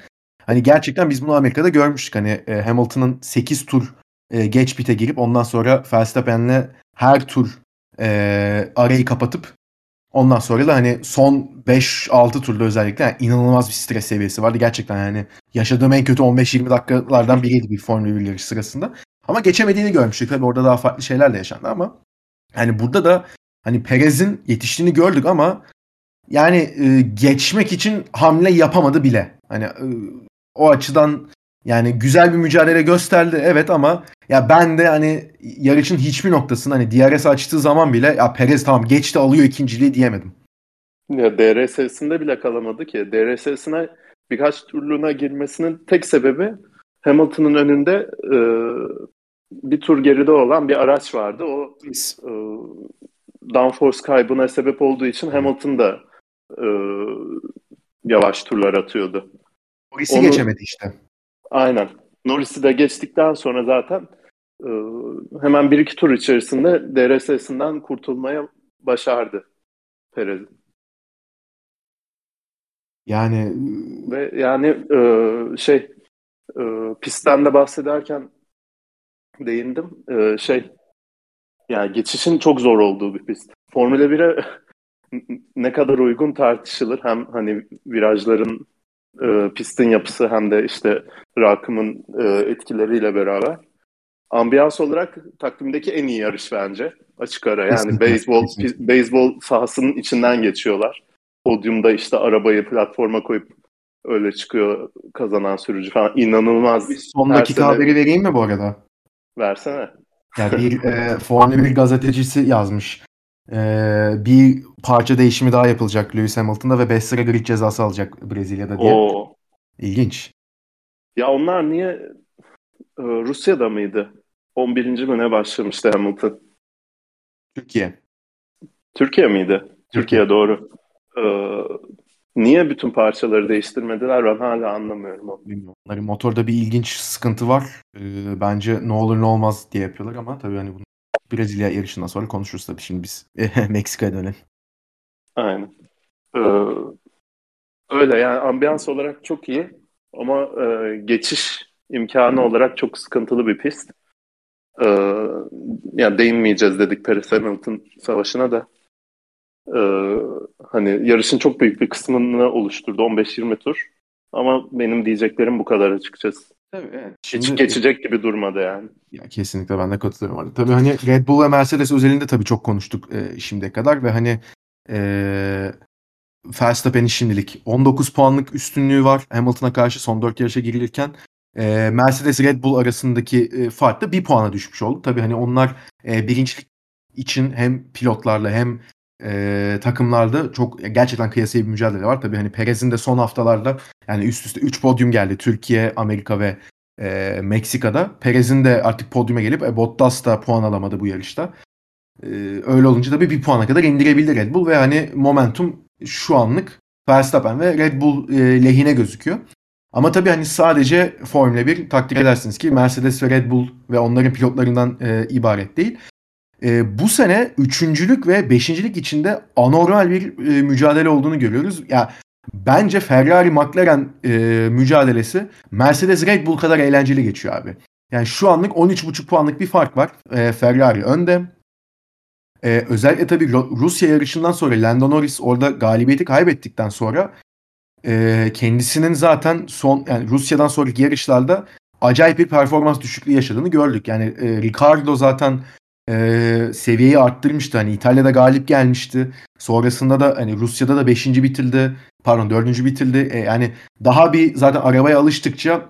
Hani gerçekten biz bunu Amerika'da görmüştük. Hani e, Hamilton'ın 8 tur e, geç pite girip ondan sonra Verstappen'le her tur e, arayı kapatıp ondan sonra da hani son 5-6 turda özellikle yani inanılmaz bir stres seviyesi vardı. Gerçekten yani yaşadığım en kötü 15-20 dakikalardan biriydi bir Formula 1 yarışı sırasında. Ama geçemediğini görmüştük. Tabii orada daha farklı şeyler de yaşandı ama hani burada da hani Perez'in yetiştiğini gördük ama yani e, geçmek için hamle yapamadı bile. Hani e, o açıdan yani güzel bir mücadele gösterdi evet ama ya ben de hani yarışın hiçbir noktasını hani DRS açtığı zaman bile ya Perez tamam geçti alıyor ikinciliği diyemedim. Ya DRS'sinde bile kalamadı ki. DRS'sine birkaç turluğuna girmesinin tek sebebi Hamilton'ın önünde e, bir tur geride olan bir araç vardı. O e, downforce kaybına sebep olduğu için Hamilton da e, yavaş turlar atıyordu. Polisi Onu, geçemedi işte. Aynen. Norris'i de geçtikten sonra zaten e, hemen bir iki tur içerisinde DRS'sinden kurtulmaya başardı Perez. Yani ve yani e, şey e, pistten de bahsederken değindim. E, şey yani geçişin çok zor olduğu bir pist. Formula 1'e ne kadar uygun tartışılır. Hem hani virajların e, pistin yapısı hem de işte rakımın e, etkileriyle beraber. Ambiyans olarak takvimdeki en iyi yarış bence. Açık ara yani beyzbol beyzbol sahasının içinden geçiyorlar. Podyumda işte arabayı platforma koyup öyle çıkıyor kazanan sürücü falan. İnanılmaz. Son Her dakika sene- haberi vereyim mi bu arada? Versene. Yani bir e, Formula 1 gazetecisi yazmış. E, bir parça değişimi daha yapılacak Lewis Hamilton'da ve 5 sıra grid cezası alacak Brezilya'da diye. Oo. İlginç. Ya onlar niye e, Rusya'da mıydı? 11. mi ne başlamıştı Hamilton? Türkiye. Türkiye miydi? Türkiye doğru. Ee, niye bütün parçaları değiştirmediler ben hala anlamıyorum onu. Bilmiyorum. Onların motorda bir ilginç sıkıntı var. E, bence ne olur ne olmaz diye yapıyorlar ama tabii hani bunu Brezilya yarışından sonra konuşuruz tabii. Şimdi biz Meksika'ya dönelim. Aynen. Ee, öyle yani ambiyans olarak çok iyi ama e, geçiş imkanı olarak çok sıkıntılı bir pist. Ee, yani değinmeyeceğiz dedik Paris Hamilton savaşına da. Ee, hani yarışın çok büyük bir kısmını oluşturdu 15-20 tur. Ama benim diyeceklerim bu kadar açıkçası. Tabii evet. Hiç geçecek gibi durmadı yani. Ya kesinlikle ben de katılıyorum orada. Tabii hani Red Bull ve Mercedes özelinde tabii çok konuştuk e, şimdiye kadar ve hani e, Verstappen'in şimdilik 19 puanlık üstünlüğü var Hamilton'a karşı son 4 yarışa girilirken. E, Mercedes Red Bull arasındaki e, fark da bir puana düşmüş oldu. Tabii hani onlar e, birincilik için hem pilotlarla hem e, takımlarda çok gerçekten kıyasaya bir mücadele var. Tabii hani Perez'in de son haftalarda yani üst üste 3 podyum geldi. Türkiye, Amerika ve e, Meksika'da. Perez'in de artık podyuma gelip e, Bottas da puan alamadı bu yarışta. E, öyle olunca tabii bir puana kadar indirebildi Red Bull ve hani momentum şu anlık Verstappen ve Red Bull e, lehine gözüküyor. Ama tabii hani sadece Formula 1 takdir edersiniz ki Mercedes ve Red Bull ve onların pilotlarından e, ibaret değil. E, bu sene üçüncülük ve beşincilik içinde anormal bir e, mücadele olduğunu görüyoruz. Ya bence Ferrari McLaren e, mücadelesi Mercedes Red Bull kadar eğlenceli geçiyor abi. Yani şu anlık 13,5 puanlık bir fark var. E, Ferrari önde. E, özellikle tabii Ru- Rusya yarışından sonra Lando Norris orada galibiyeti kaybettikten sonra e, kendisinin zaten son yani Rusya'dan sonraki yarışlarda acayip bir performans düşüklüğü yaşadığını gördük. Yani e, Ricardo zaten e, seviyeyi arttırmıştı. Hani İtalya'da galip gelmişti. Sonrasında da hani Rusya'da da 5. bitirdi. Pardon 4. bitirdi. E, yani daha bir zaten arabaya alıştıkça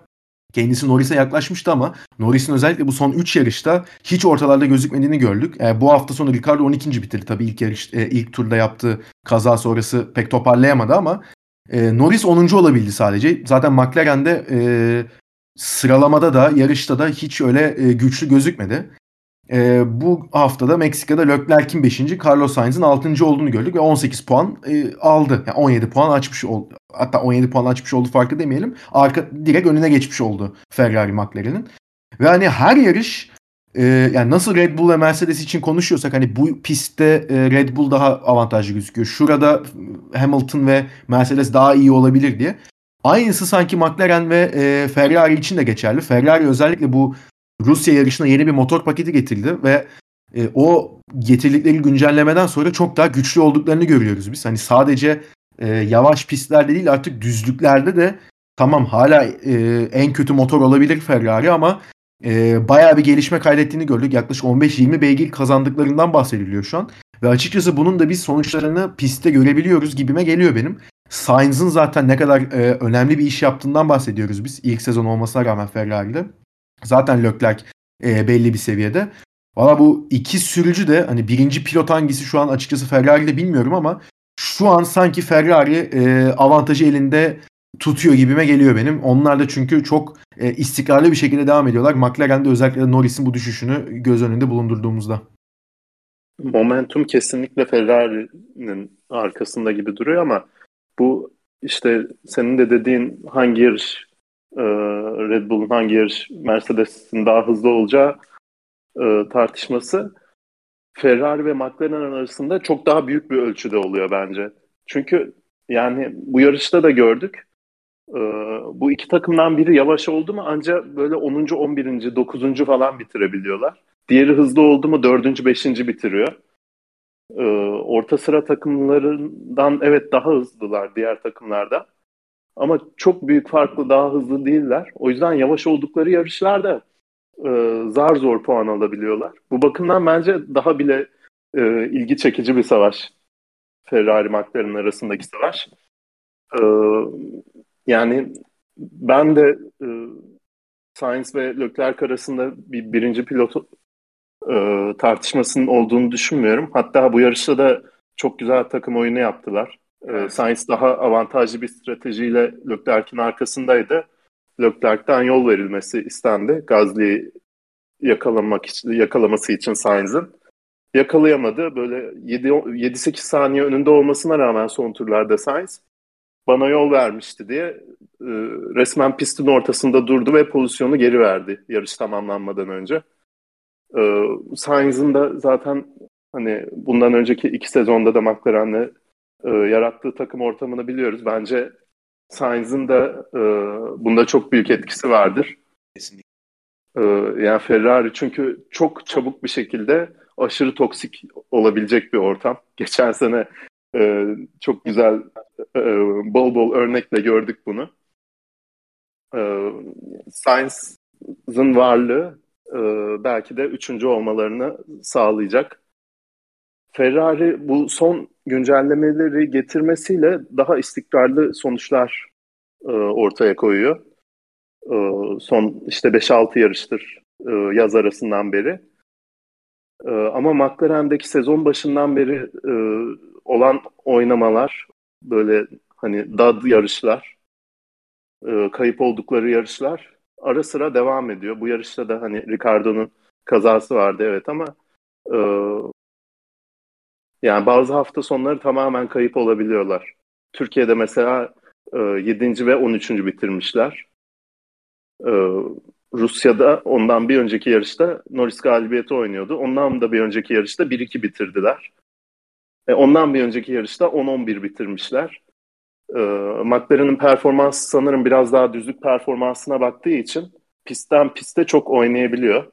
kendisi Norris'e yaklaşmıştı ama Norris'in özellikle bu son 3 yarışta hiç ortalarda gözükmediğini gördük. E, bu hafta sonu Ricardo 12. bitirdi. Tabii ilk yarış e, ilk turda yaptığı kaza sonrası pek toparlayamadı ama e, Norris 10. olabildi sadece. Zaten McLaren'de e, sıralamada da yarışta da hiç öyle e, güçlü gözükmedi. E, bu haftada Meksika'da Leclerc'in 5. Carlos Sainz'in 6. olduğunu gördük ve 18 puan e, aldı. Yani 17 puan açmış oldu. Hatta 17 puan açmış oldu farkı demeyelim. Arka direkt önüne geçmiş oldu Ferrari McLaren'in. Ve hani her yarış e, yani nasıl Red Bull ve Mercedes için konuşuyorsak hani bu pistte e, Red Bull daha avantajlı gözüküyor. Şurada Hamilton ve Mercedes daha iyi olabilir diye. Aynısı sanki McLaren ve e, Ferrari için de geçerli. Ferrari özellikle bu Rusya yarışına yeni bir motor paketi getirdi ve e, o getirdikleri güncellemeden sonra çok daha güçlü olduklarını görüyoruz biz. Hani sadece e, yavaş pistlerde değil artık düzlüklerde de tamam hala e, en kötü motor olabilir Ferrari ama e, bayağı bir gelişme kaydettiğini gördük. Yaklaşık 15-20 beygir kazandıklarından bahsediliyor şu an. Ve açıkçası bunun da biz sonuçlarını pistte görebiliyoruz gibime geliyor benim. Sainz'ın zaten ne kadar e, önemli bir iş yaptığından bahsediyoruz biz. ilk sezon olmasına rağmen Ferrari'de. Zaten Leclerc e, belli bir seviyede. Valla bu iki sürücü de hani birinci pilot hangisi şu an açıkçası Ferrari'de bilmiyorum ama şu an sanki Ferrari e, avantajı elinde tutuyor gibime geliyor benim. Onlar da çünkü çok e, istikrarlı bir şekilde devam ediyorlar. McLaren'de özellikle Norris'in bu düşüşünü göz önünde bulundurduğumuzda. Momentum kesinlikle Ferrari'nin arkasında gibi duruyor ama bu işte senin de dediğin hangi yarış e, Red Bull'un hangi yarış Mercedes'in daha hızlı olacağı e, tartışması Ferrari ve McLaren arasında çok daha büyük bir ölçüde oluyor bence. Çünkü yani bu yarışta da gördük. E, bu iki takımdan biri yavaş oldu mu ancak böyle 10. 11. 9. falan bitirebiliyorlar. Diğeri hızlı oldu mu 4. 5. bitiriyor. Orta sıra takımlarından evet daha hızlılar diğer takımlardan. Ama çok büyük farklı daha hızlı değiller. O yüzden yavaş oldukları yarışlarda e, zar zor puan alabiliyorlar. Bu bakımdan bence daha bile e, ilgi çekici bir savaş. Ferrari McLaren arasındaki savaş. E, yani ben de e, Sainz ve Leclerc arasında bir birinci pilot e, tartışmasının olduğunu düşünmüyorum. Hatta bu yarışta da çok güzel takım oyunu yaptılar. E, Sainz daha avantajlı bir stratejiyle Leclerc'in arkasındaydı. Leclerc'ten yol verilmesi istendi. Gazli'yi yakalamak için, yakalaması için Sainz'ın. Yakalayamadı. Böyle 7-8 saniye önünde olmasına rağmen son turlarda Sainz bana yol vermişti diye e, resmen pistin ortasında durdu ve pozisyonu geri verdi yarış tamamlanmadan önce. E, Sainz'ın da zaten hani bundan önceki iki sezonda da McLaren'le e, yarattığı takım ortamını biliyoruz. Bence Sainz'ın da e, bunda çok büyük etkisi vardır. Kesinlikle. E, yani Ferrari çünkü çok çabuk bir şekilde aşırı toksik olabilecek bir ortam. Geçen sene e, çok güzel e, bol bol örnekle gördük bunu. E, Sainz'ın varlığı e, belki de üçüncü olmalarını sağlayacak. Ferrari bu son güncellemeleri getirmesiyle daha istikrarlı sonuçlar e, ortaya koyuyor. E, son işte 5-6 yarıştır e, yaz arasından beri. E, ama McLaren'deki sezon başından beri e, olan oynamalar, böyle hani dad yarışlar, e, kayıp oldukları yarışlar ara sıra devam ediyor. Bu yarışta da hani Ricardo'nun kazası vardı evet ama e, yani bazı hafta sonları tamamen kayıp olabiliyorlar. Türkiye'de mesela e, 7. ve 13. bitirmişler. E, Rusya'da ondan bir önceki yarışta Norris galibiyeti oynuyordu. Ondan da bir önceki yarışta 1-2 bitirdiler. E, ondan bir önceki yarışta 10-11 bitirmişler. E, McLaren'ın performansı sanırım biraz daha düzlük performansına baktığı için pistten piste çok oynayabiliyor.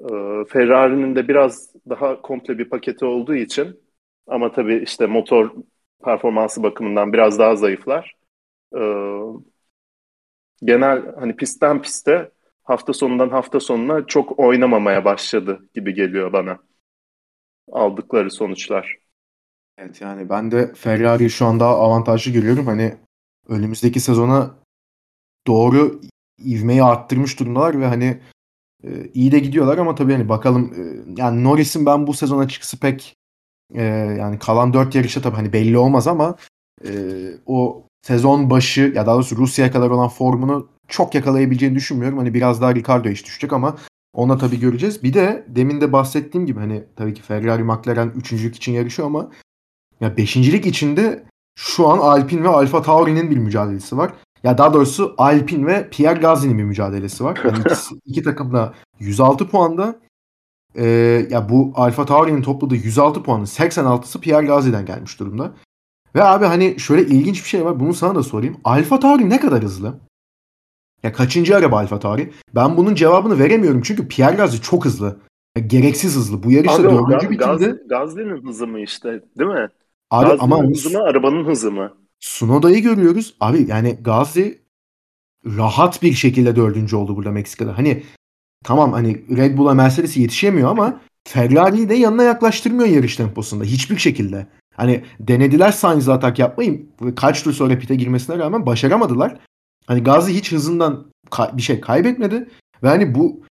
E, Ferrari'nin de biraz daha komple bir paketi olduğu için ama tabii işte motor performansı bakımından biraz daha zayıflar. E, genel hani pistten piste hafta sonundan hafta sonuna çok oynamamaya başladı gibi geliyor bana aldıkları sonuçlar. Evet yani ben de Ferrari'yi şu anda avantajlı görüyorum. Hani önümüzdeki sezona doğru ivmeyi arttırmış durumdalar ve hani e, iyi de gidiyorlar ama tabii hani bakalım e, yani Norris'in ben bu sezon açıkçası pek e, yani kalan 4 yarışta tabii hani belli olmaz ama e, o sezon başı ya daha doğrusu Rusya'ya kadar olan formunu çok yakalayabileceğini düşünmüyorum. Hani biraz daha Ricardo iş düşecek ama ona tabii göreceğiz. Bir de demin de bahsettiğim gibi hani tabii ki Ferrari McLaren üçüncülük için yarışıyor ama ya beşincilik içinde şu an Alpine ve Alfa Tauri'nin bir mücadelesi var. Ya daha doğrusu Alpine ve Pierre Gasly'nin bir mücadelesi var. Yani ikisi, iki takım da 106 puanda. Ee, ya bu Alfa Tauri'nin topladığı 106 puanın 86'sı Pierre Gasly'den gelmiş durumda. Ve abi hani şöyle ilginç bir şey var. Bunu sana da sorayım. Alfa Tauri ne kadar hızlı? Ya kaçıncı araba Alfa Tauri? Ben bunun cevabını veremiyorum çünkü Pierre Gasly çok hızlı. Ya, gereksiz hızlı. Bu yarışta dördüncü Gaz, bitirdi. Gasly'nin hızı mı işte değil mi? Abi, Gazli'nin ama hızı mı arabanın hızı mı? Sunoda'yı görüyoruz. Abi yani Gazli rahat bir şekilde dördüncü oldu burada Meksika'da. Hani tamam hani Red Bull'a Mercedes'i yetişemiyor ama Ferrari'yi de yanına yaklaştırmıyor yarış temposunda. Hiçbir şekilde. Hani denediler Sainz'la atak yapmayı. Kaç tur sonra pite girmesine rağmen başaramadılar. Hani Gazi hiç hızından bir şey kaybetmedi. Ve hani bu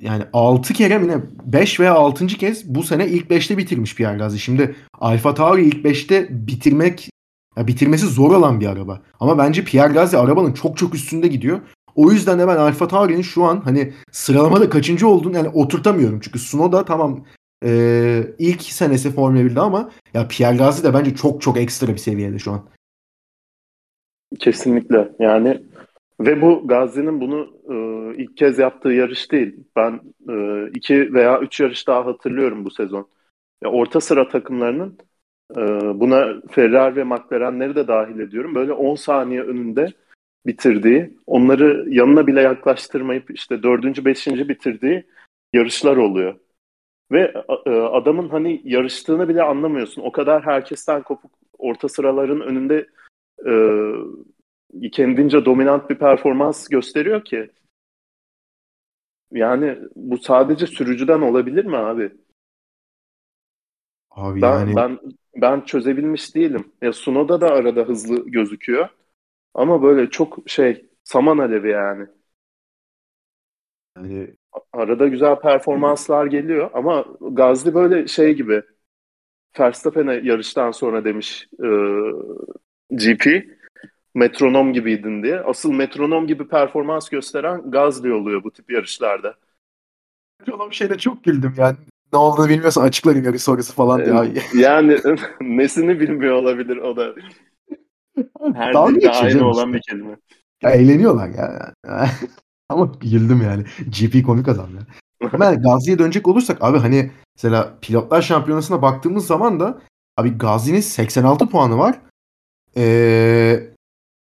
yani 6 kere mi ne 5 veya 6. kez bu sene ilk 5'te bitirmiş Pierre Gasly. Şimdi Alfa Tauri ilk 5'te bitirmek ya bitirmesi zor olan bir araba. Ama bence Pierre Gasly arabanın çok çok üstünde gidiyor. O yüzden de ben Alfa Tauri'nin şu an hani sıralamada kaçıncı olduğunu yani oturtamıyorum. Çünkü Sunoda tamam e, ilk senesi Formula 1'de ama ya Pierre Gasly de bence çok çok ekstra bir seviyede şu an. Kesinlikle. Yani ve bu Gazi'nin bunu e, ilk kez yaptığı yarış değil. Ben e, iki veya üç yarış daha hatırlıyorum bu sezon. Ya, orta sıra takımlarının buna Ferrari ve McLaren'leri de dahil ediyorum. Böyle 10 saniye önünde bitirdiği, onları yanına bile yaklaştırmayıp işte dördüncü, beşinci bitirdiği yarışlar oluyor. Ve e, adamın hani yarıştığını bile anlamıyorsun. O kadar herkesten kopuk orta sıraların önünde e, kendince dominant bir performans gösteriyor ki. Yani bu sadece sürücüden olabilir mi abi? Abi Ben yani ben ben çözebilmiş değilim. Ya Sunoda da arada hızlı gözüküyor. Ama böyle çok şey saman alevi yani. yani Arada güzel performanslar geliyor ama Gazli böyle şey gibi Verstappen'e yarıştan sonra demiş e, GP metronom gibiydin diye. Asıl metronom gibi performans gösteren Gazli oluyor bu tip yarışlarda. Bir şeyde çok güldüm yani. Ne olduğunu bilmiyorsan açıklarım yarış sonrası falan diye. Yani nesini bilmiyor olabilir o da. Her dilde aynı olan işte. bir kelime. Ya eğleniyorlar ya. Ama güldüm yani. GP komik adam ya. Ama yani Gazi'ye dönecek olursak abi hani mesela pilotlar şampiyonasına baktığımız zaman da abi Gazi'nin 86 puanı var. Ee,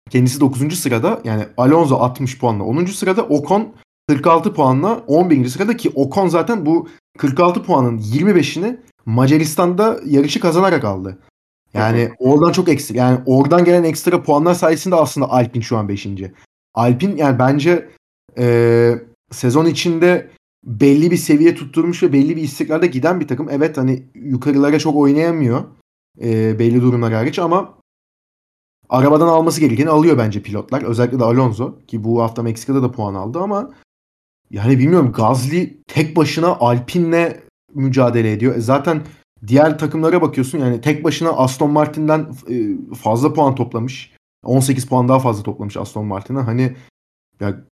kendisi 9. sırada yani Alonso 60 puanla 10. sırada Ocon 46 puanla 11. sırada ki Ocon zaten bu 46 puanın 25'ini Macaristan'da yarışı kazanarak aldı. Yani oradan çok ekstra yani oradan gelen ekstra puanlar sayesinde aslında Alpine şu an 5. Alpine yani bence e, sezon içinde belli bir seviye tutturmuş ve belli bir istikrarda giden bir takım. Evet hani yukarılara çok oynayamıyor e, belli durumlar hariç ama arabadan alması gerekeni alıyor bence pilotlar. Özellikle de Alonso ki bu hafta Meksika'da da puan aldı ama yani bilmiyorum Gazli tek başına Alpine'le mücadele ediyor. E zaten diğer takımlara bakıyorsun yani tek başına Aston Martin'den e, fazla puan toplamış. 18 puan daha fazla toplamış Aston Martin'e. Hani ya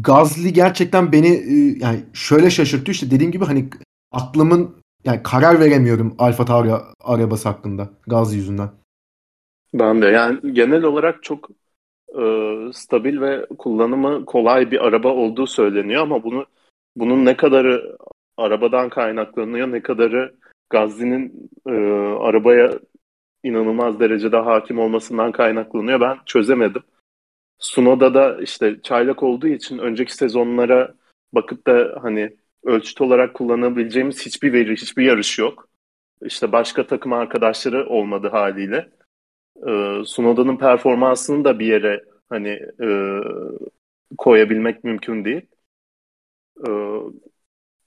Gazli gerçekten beni e, yani şöyle şaşırtıyor işte dediğim gibi hani aklımın yani karar veremiyorum Alfa Tauri arabası hakkında Gazli yüzünden. Ben de yani genel olarak çok e, stabil ve kullanımı kolay bir araba olduğu söyleniyor ama bunu bunun ne kadarı arabadan kaynaklanıyor ne kadarı Gazli'nin e, arabaya inanılmaz derecede hakim olmasından kaynaklanıyor ben çözemedim. Sunoda da işte çaylak olduğu için önceki sezonlara bakıp da hani ölçüt olarak kullanabileceğimiz hiçbir veri, hiçbir yarış yok. İşte başka takım arkadaşları olmadı haliyle. Ee, Sunoda'nın performansını da bir yere hani e, koyabilmek mümkün değil. Ee,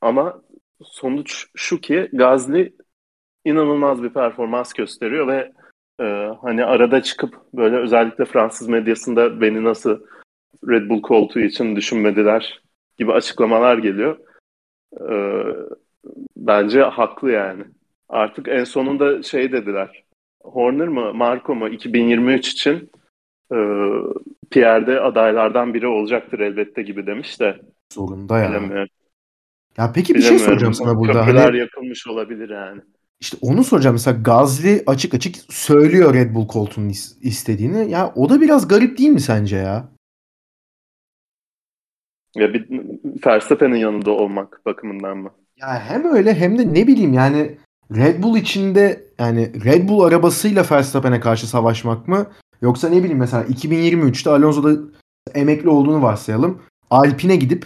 ama sonuç şu ki Gazli inanılmaz bir performans gösteriyor ve e, hani arada çıkıp böyle özellikle Fransız medyasında beni nasıl Red Bull koltuğu için düşünmediler gibi açıklamalar geliyor. Ee, bence haklı yani. Artık en sonunda şey dediler. Horner mı, Marco mu 2023 için e, Pierre'de adaylardan biri olacaktır elbette gibi demiş de Zorunda ya. bilemiyorum. Ya peki bir şey soracağım sana burada. Köprüler Hani yakılmış olabilir yani. işte onu soracağım. Mesela Gazli açık açık söylüyor Red Bull koltuğunu is- istediğini. Ya o da biraz garip değil mi sence ya? Ya bir Verstappen'in yanında olmak bakımından mı? Ya hem öyle hem de ne bileyim yani Red Bull içinde yani Red Bull arabasıyla Verstappen'e karşı savaşmak mı? Yoksa ne bileyim mesela 2023'te Alonso'da emekli olduğunu varsayalım. Alpine gidip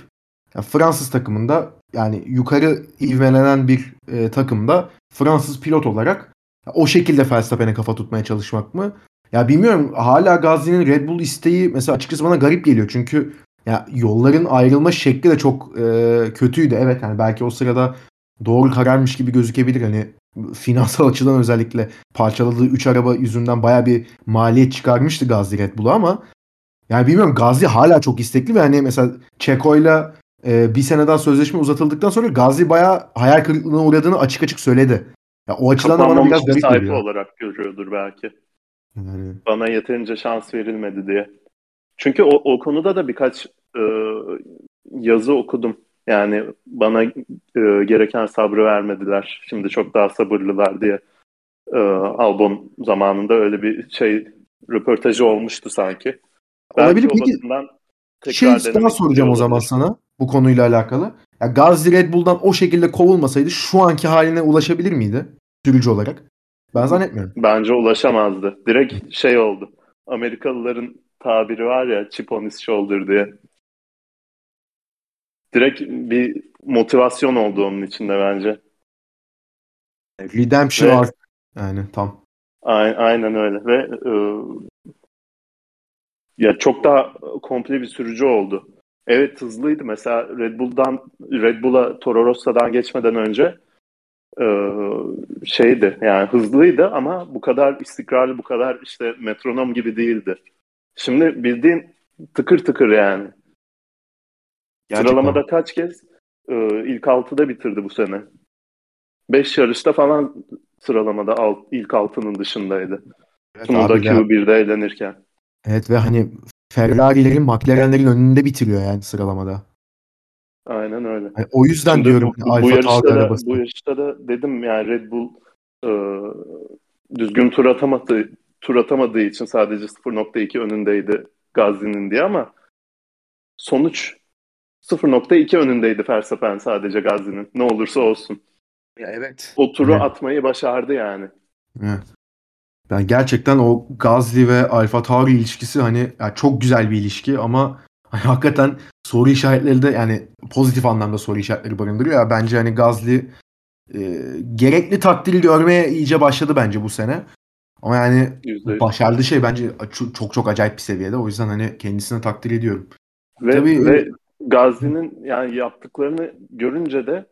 ya Fransız takımında yani yukarı ivmelenen bir e, takımda Fransız pilot olarak o şekilde Verstappen'e kafa tutmaya çalışmak mı? Ya bilmiyorum hala Gazli'nin Red Bull isteği mesela açıkçası bana garip geliyor. Çünkü ya yolların ayrılma şekli de çok e, kötüydü. Evet yani belki o sırada doğru kararmış gibi gözükebilir. Hani finansal açıdan özellikle parçaladığı 3 araba yüzünden baya bir maliyet çıkarmıştı Gazli Red Bull'a ama yani bilmiyorum Gazli hala çok istekli ve hani mesela Çeko'yla e, bir sene daha sözleşme uzatıldıktan sonra Gazli baya hayal kırıklığına uğradığını açık açık söyledi. Ya o açıdan da bana biraz bir garip geliyor. olarak görüyordur belki. Yani, Bana yeterince şans verilmedi diye. Çünkü o, o konuda da birkaç e, yazı okudum. Yani bana e, gereken sabrı vermediler. Şimdi çok daha sabırlılar diye. E, Albon zamanında öyle bir şey röportajı olmuştu sanki. Olabilir. Belki Peki, şey daha soracağım o zaman sana bu konuyla alakalı. Ya Gazli Red Bull'dan o şekilde kovulmasaydı şu anki haline ulaşabilir miydi sürücü olarak? Ben zannetmiyorum. Bence ulaşamazdı. Direkt şey oldu. Amerikalıların tabiri var ya chip on his shoulder diye. Direkt bir motivasyon oldu onun içinde bence. Redemption Ve- arc. Yani tam. Aynen öyle ve e, ya çok daha komple bir sürücü oldu. Evet hızlıydı. Mesela Red Bull'dan Red Bull'a Toro Rosso'dan geçmeden önce e, şeydi yani hızlıydı ama bu kadar istikrarlı bu kadar işte metronom gibi değildi. Şimdi bildiğin tıkır tıkır yani. Sıralamada kaç kez e, ilk altıda bitirdi bu sene. Beş yarışta falan sıralamada alt, ilk altının dışındaydı. Evet, Sunumda Q1'de eğlenirken. Evet ve hani Ferrari'lerin, McLaren'lerin önünde bitiriyor yani sıralamada. Aynen öyle. Yani o yüzden Şimdi diyorum bu, bu, bu yarışta da, bu yarışta da dedim yani Red Bull e, düzgün tur atamadı tur atamadığı için sadece 0.2 önündeydi Gazi'nin diye ama sonuç 0.2 önündeydi Verstappen sadece Gazi'nin. Ne olursa olsun. Ya evet. O turu evet. atmayı başardı yani. Evet. Yani gerçekten o Gazli ve Alfa Tauri ilişkisi hani yani çok güzel bir ilişki ama hani hakikaten soru işaretleri de yani pozitif anlamda soru işaretleri barındırıyor ya. Bence hani Gazli e, gerekli takdiri görmeye iyice başladı bence bu sene. Ama yani %100. başardığı şey bence çok çok acayip bir seviyede. O yüzden hani kendisini takdir ediyorum. Ve, Tabii, ve Gazi'nin yani yaptıklarını görünce de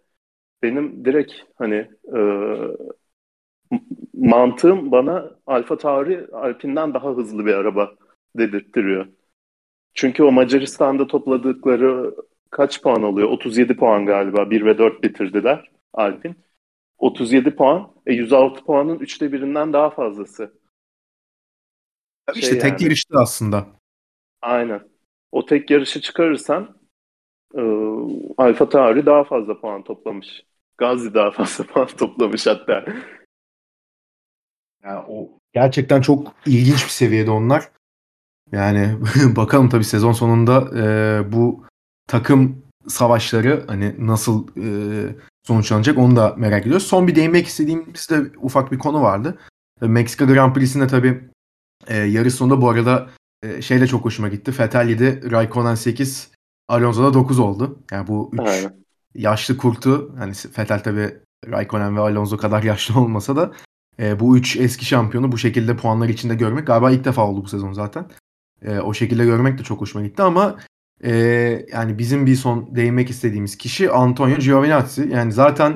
benim direkt hani e, mantığım bana Alfa Tauri Alpine'den daha hızlı bir araba dedirttiriyor. Çünkü o Macaristan'da topladıkları kaç puan alıyor? 37 puan galiba. 1 ve 4 bitirdiler Alpine. 37 puan. E 106 puanın üçte birinden daha fazlası. Şey işte tek yani. yarıştı aslında. Aynen. O tek yarışı çıkarırsan e, Alfa Tauri daha fazla puan toplamış. Gazi daha fazla puan toplamış hatta. Yani o gerçekten çok ilginç bir seviyede onlar. Yani bakalım tabii sezon sonunda e, bu takım savaşları hani nasıl e, sonuçlanacak onu da merak ediyoruz. Son bir değinmek istediğimiz de ufak bir konu vardı. Meksika Grand Prix'sinde tabii e, yarış sonunda bu arada e, şey çok hoşuma gitti. Vettel 7, Raikkonen 8, Alonso'da 9 oldu. Yani bu 3 yaşlı kurtu hani Vettel tabii Raikkonen ve Alonso kadar yaşlı olmasa da e, bu üç eski şampiyonu bu şekilde puanlar içinde görmek galiba ilk defa oldu bu sezon zaten. E, o şekilde görmek de çok hoşuma gitti ama e, yani bizim bir son değinmek istediğimiz kişi Antonio Giovinazzi. Yani zaten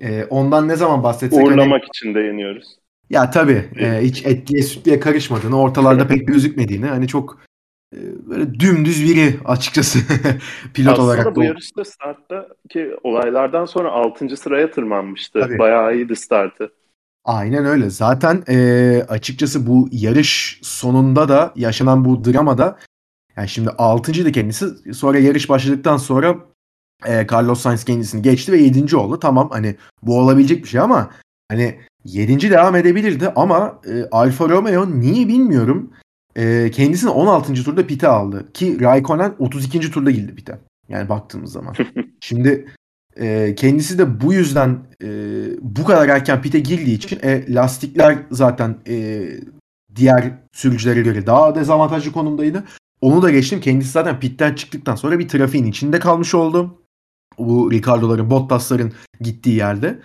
e, ondan ne zaman bahsetsek... Hani Uğurlamak hani, için değiniyoruz. Ya tabii e, hiç etliye sütliye karışmadığını, ortalarda pek gözükmediğini hani çok böyle dümdüz biri açıkçası pilot Aslında olarak. Aslında bu yarışta startta ki olaylardan sonra 6. sıraya tırmanmıştı. Tabii. Bayağı iyiydi startı. Aynen öyle. Zaten e, açıkçası bu yarış sonunda da yaşanan bu dramada yani şimdi 6.ydı kendisi. Sonra yarış başladıktan sonra e, Carlos Sainz kendisini geçti ve 7. oldu. Tamam hani bu olabilecek bir şey ama hani 7. devam edebilirdi ama e, Alfa Romeo niye bilmiyorum e, kendisini 16. turda pite aldı. Ki Raikkonen 32. turda girdi pite. Yani baktığımız zaman. Şimdi e, kendisi de bu yüzden e, bu kadar erken pite girdiği için e, lastikler zaten e, diğer sürücülere göre daha dezavantajlı konumdaydı. Onu da geçtim. Kendisi zaten pitten çıktıktan sonra bir trafiğin içinde kalmış oldu. Bu Ricardo'ların, Bottas'ların gittiği yerde.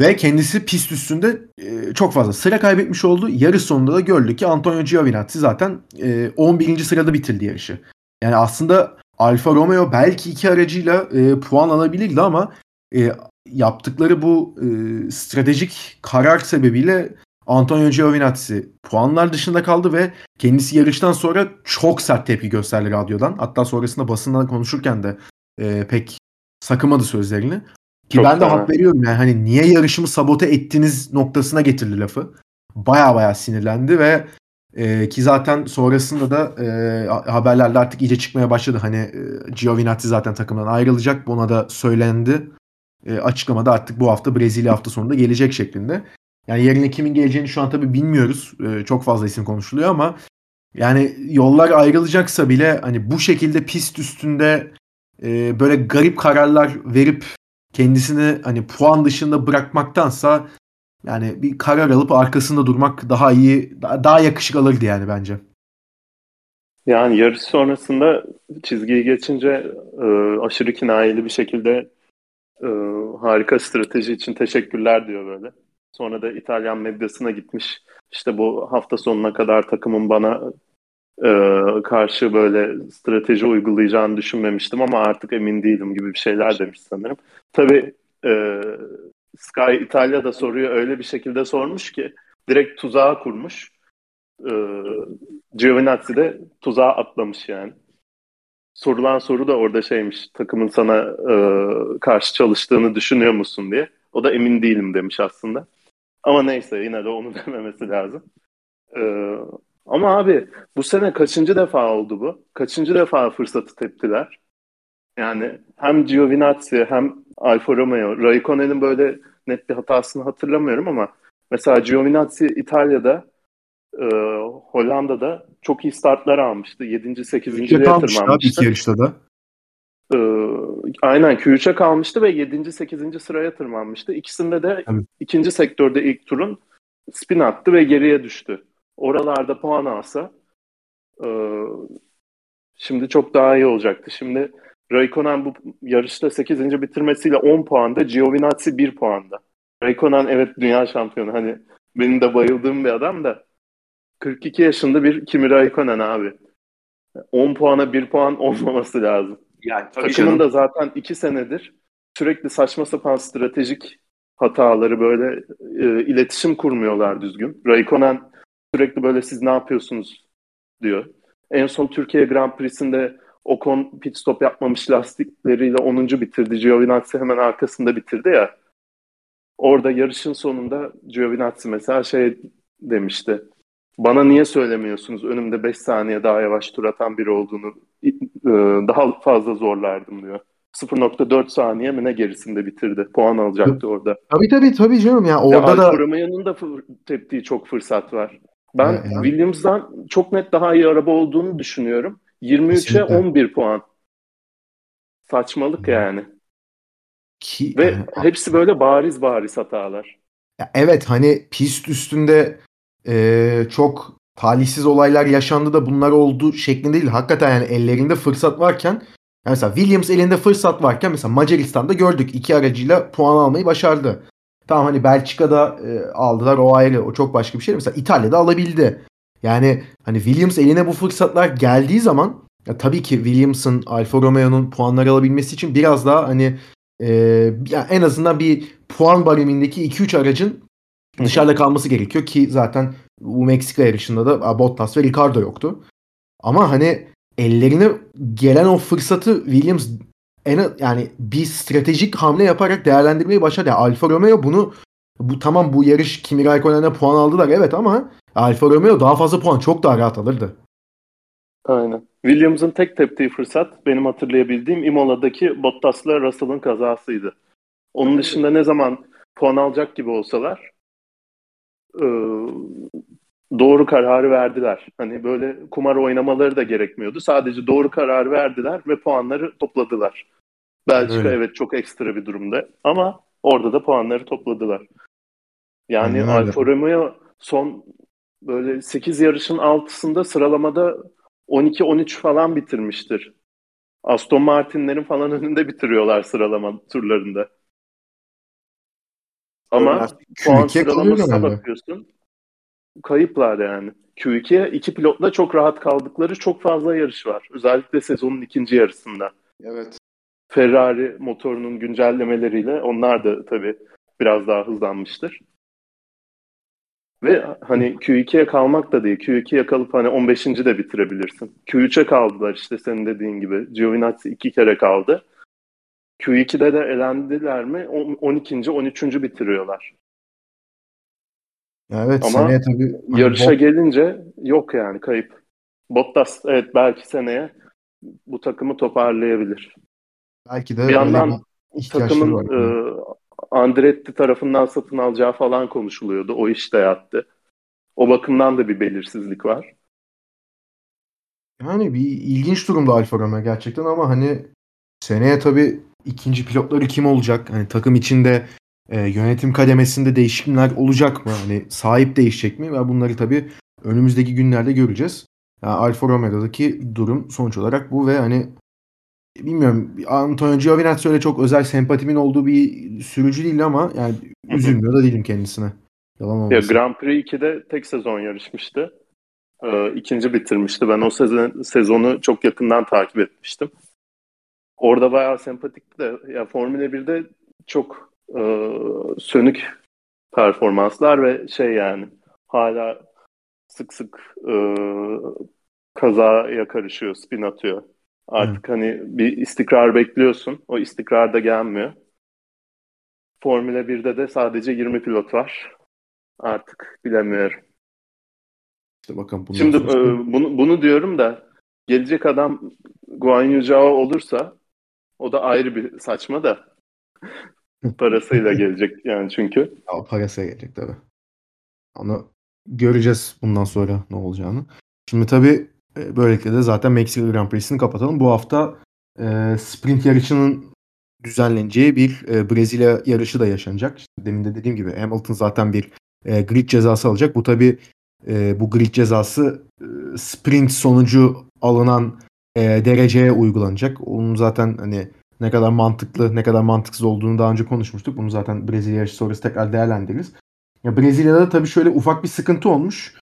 Ve kendisi pist üstünde e, çok fazla sıra kaybetmiş oldu. Yarış sonunda da gördük ki Antonio Giovinazzi zaten e, 11. sırada bitirdi yarışı. Yani aslında Alfa Romeo belki iki aracıyla e, puan alabilirdi ama e, yaptıkları bu e, stratejik karar sebebiyle Antonio Giovinazzi puanlar dışında kaldı ve kendisi yarıştan sonra çok sert tepki gösterdi radyodan. Hatta sonrasında basından konuşurken de e, pek sakımadı sözlerini. Ki çok ben de hak veriyorum yani hani niye yarışımı sabote ettiniz noktasına getirdi lafı. Baya baya sinirlendi ve e, ki zaten sonrasında da e, haberlerde artık iyice çıkmaya başladı. Hani e, Giovinazzi zaten takımdan ayrılacak. Buna da söylendi. E, açıklamada artık bu hafta Brezilya hafta sonunda gelecek şeklinde. Yani yerine kimin geleceğini şu an tabii bilmiyoruz. E, çok fazla isim konuşuluyor ama yani yollar ayrılacaksa bile hani bu şekilde pist üstünde e, böyle garip kararlar verip kendisini hani puan dışında bırakmaktansa yani bir karar alıp arkasında durmak daha iyi, daha yakışık alırdı yani bence. Yani yarış sonrasında çizgiyi geçince e, aşırı kinayeli bir şekilde e, harika strateji için teşekkürler diyor böyle. Sonra da İtalyan medyasına gitmiş. İşte bu hafta sonuna kadar takımın bana e, karşı böyle strateji uygulayacağını düşünmemiştim ama artık emin değilim gibi bir şeyler demiş sanırım. Tabii e, Sky İtalya'da soruyu öyle bir şekilde sormuş ki direkt tuzağa kurmuş. E, Giovinazzi de tuzağa atlamış yani. Sorulan soru da orada şeymiş takımın sana e, karşı çalıştığını düşünüyor musun diye. O da emin değilim demiş aslında. Ama neyse yine de onu dememesi lazım. Ee, ama abi bu sene kaçıncı defa oldu bu? Kaçıncı defa fırsatı teptiler? Yani hem Giovinazzi hem Alfa Romeo, Raikkonen'in böyle net bir hatasını hatırlamıyorum ama mesela Giovinazzi İtalya'da e, Hollanda'da çok iyi startlar almıştı. 7. 8. liğe tırmanmıştı. Abi yarışta da. E, aynen Q3'e kalmıştı ve 7. 8. sıraya tırmanmıştı. İkisinde de Tabii. ikinci sektörde ilk turun spin attı ve geriye düştü. Oralarda puan alsa e, şimdi çok daha iyi olacaktı. Şimdi Raikkonen bu yarışta 8. bitirmesiyle 10 puanda, Giovinazzi 1 puanda. Raikkonen evet dünya şampiyonu. Hani benim de bayıldığım bir adam da 42 yaşında bir Kimi Raikkonen abi. 10 puana 1 puan olmaması lazım. Yani tabii Takımın da zaten 2 senedir sürekli saçma sapan stratejik hataları böyle e, iletişim kurmuyorlar düzgün. Raikkonen sürekli böyle siz ne yapıyorsunuz diyor. En son Türkiye Grand Prix'sinde Ocon pit stop yapmamış lastikleriyle 10. bitirdi. Giovinazzi hemen arkasında bitirdi ya. Orada yarışın sonunda Giovinazzi mesela şey demişti. Bana niye söylemiyorsunuz önümde 5 saniye daha yavaş tur atan biri olduğunu e, daha fazla zorlardım diyor. 0.4 saniye mi ne gerisinde bitirdi. Puan alacaktı orada. Tabii tabii tabii canım ya orada ya, da Alfa Romeo'nun da teptiği çok fırsat var. Ben yani. Williams'dan çok net daha iyi araba olduğunu düşünüyorum. 23'e 11 puan. Saçmalık yani. Ki, Ve yani, hepsi böyle bariz bariz hatalar. Ya evet hani pist üstünde e, çok talihsiz olaylar yaşandı da bunlar oldu şeklinde değil. Hakikaten yani ellerinde fırsat varken yani mesela Williams elinde fırsat varken mesela Macaristan'da gördük iki aracıyla puan almayı başardı. Tamam hani Belçika'da e, aldılar o ayrı o çok başka bir şey. Mesela İtalya'da alabildi. Yani hani Williams eline bu fırsatlar geldiği zaman ya tabii ki Williams'ın Alfa Romeo'nun puanlar alabilmesi için biraz daha hani e, ya en azından bir puan barimindeki 2-3 aracın dışarıda kalması gerekiyor ki zaten bu Meksika yarışında da Bottas ve Ricardo yoktu. Ama hani ellerine gelen o fırsatı Williams en yani bir stratejik hamle yaparak değerlendirmeyi başardı. Yani Alfa Romeo bunu bu tamam bu yarış Kimi Raikkonen'e puan aldılar evet ama Alfa Romeo daha fazla puan çok daha rahat alırdı. Aynen. Williams'ın tek teptiği fırsat benim hatırlayabildiğim Imola'daki Bottas'la Russell'ın kazasıydı. Onun dışında ne zaman puan alacak gibi olsalar e, doğru kararı verdiler. Hani böyle kumar oynamaları da gerekmiyordu. Sadece doğru kararı verdiler ve puanları topladılar. Belçika Öyle. evet çok ekstra bir durumda ama orada da puanları topladılar. Yani Aynen Alfa Romeo son böyle 8 yarışın altısında sıralamada 12-13 falan bitirmiştir. Aston Martin'lerin falan önünde bitiriyorlar sıralama turlarında. Ama puan sıralamasına bakıyorsun. Kayıplar yani. Q2'ye iki pilotla çok rahat kaldıkları çok fazla yarış var. Özellikle sezonun ikinci yarısında. Evet. Ferrari motorunun güncellemeleriyle onlar da tabii biraz daha hızlanmıştır. Ve hani Q2'ye kalmak da değil. Q2'ye kalıp hani 15. de bitirebilirsin. Q3'e kaldılar işte senin dediğin gibi. Giovinazzi iki kere kaldı. Q2'de de elendiler mi 12. 13. bitiriyorlar. Evet Ama seneye tabii. Hani yarışa bot... gelince yok yani kayıp. Bottas evet belki seneye bu takımı toparlayabilir. Belki de bir yandan takımın e, Andretti tarafından satın alacağı falan konuşuluyordu. O iş de yattı. O bakımdan da bir belirsizlik var. Yani bir ilginç durumda Alfa Romeo gerçekten ama hani seneye tabii ikinci pilotları kim olacak? Hani takım içinde e, yönetim kademesinde değişimler olacak mı? Hani sahip değişecek mi? Ve bunları tabii önümüzdeki günlerde göreceğiz. Yani Alfa Romeo'daki durum sonuç olarak bu ve hani bilmiyorum Antonio Giovinazzi öyle çok özel sempatimin olduğu bir sürücü değil ama yani üzülmüyor da değilim kendisine. Yalan olmasın. Ya Grand Prix 2'de tek sezon yarışmıştı. e, ikinci bitirmişti. Ben o sezon, sezonu çok yakından takip etmiştim. Orada bayağı sempatikti de ya Formula 1'de çok e, sönük performanslar ve şey yani hala sık sık e, kazaya karışıyor, spin atıyor. Artık Hı. hani bir istikrar bekliyorsun. O istikrar da gelmiyor. Formula 1'de de sadece 20 pilot var. Artık bilemiyorum. İşte bakın bundan Şimdi e, bunu, bunu diyorum da gelecek adam Guan Yu Zhao olursa o da ayrı bir saçma da parasıyla gelecek yani çünkü. Ya, parasıyla gelecek tabii. Onu göreceğiz bundan sonra ne olacağını. Şimdi tabii böylelikle de zaten Meksika Grand Prix'sini kapatalım. Bu hafta e, sprint yarışının düzenleneceği bir e, Brezilya yarışı da yaşanacak. İşte demin de dediğim gibi Hamilton zaten bir e, grid cezası alacak. Bu tabii e, bu grid cezası e, sprint sonucu alınan e, dereceye uygulanacak. Onun zaten hani ne kadar mantıklı ne kadar mantıksız olduğunu daha önce konuşmuştuk. Bunu zaten Brezilya yarışı sonrası tekrar değerlendiririz. Ya Brezilya'da tabii şöyle ufak bir sıkıntı olmuş.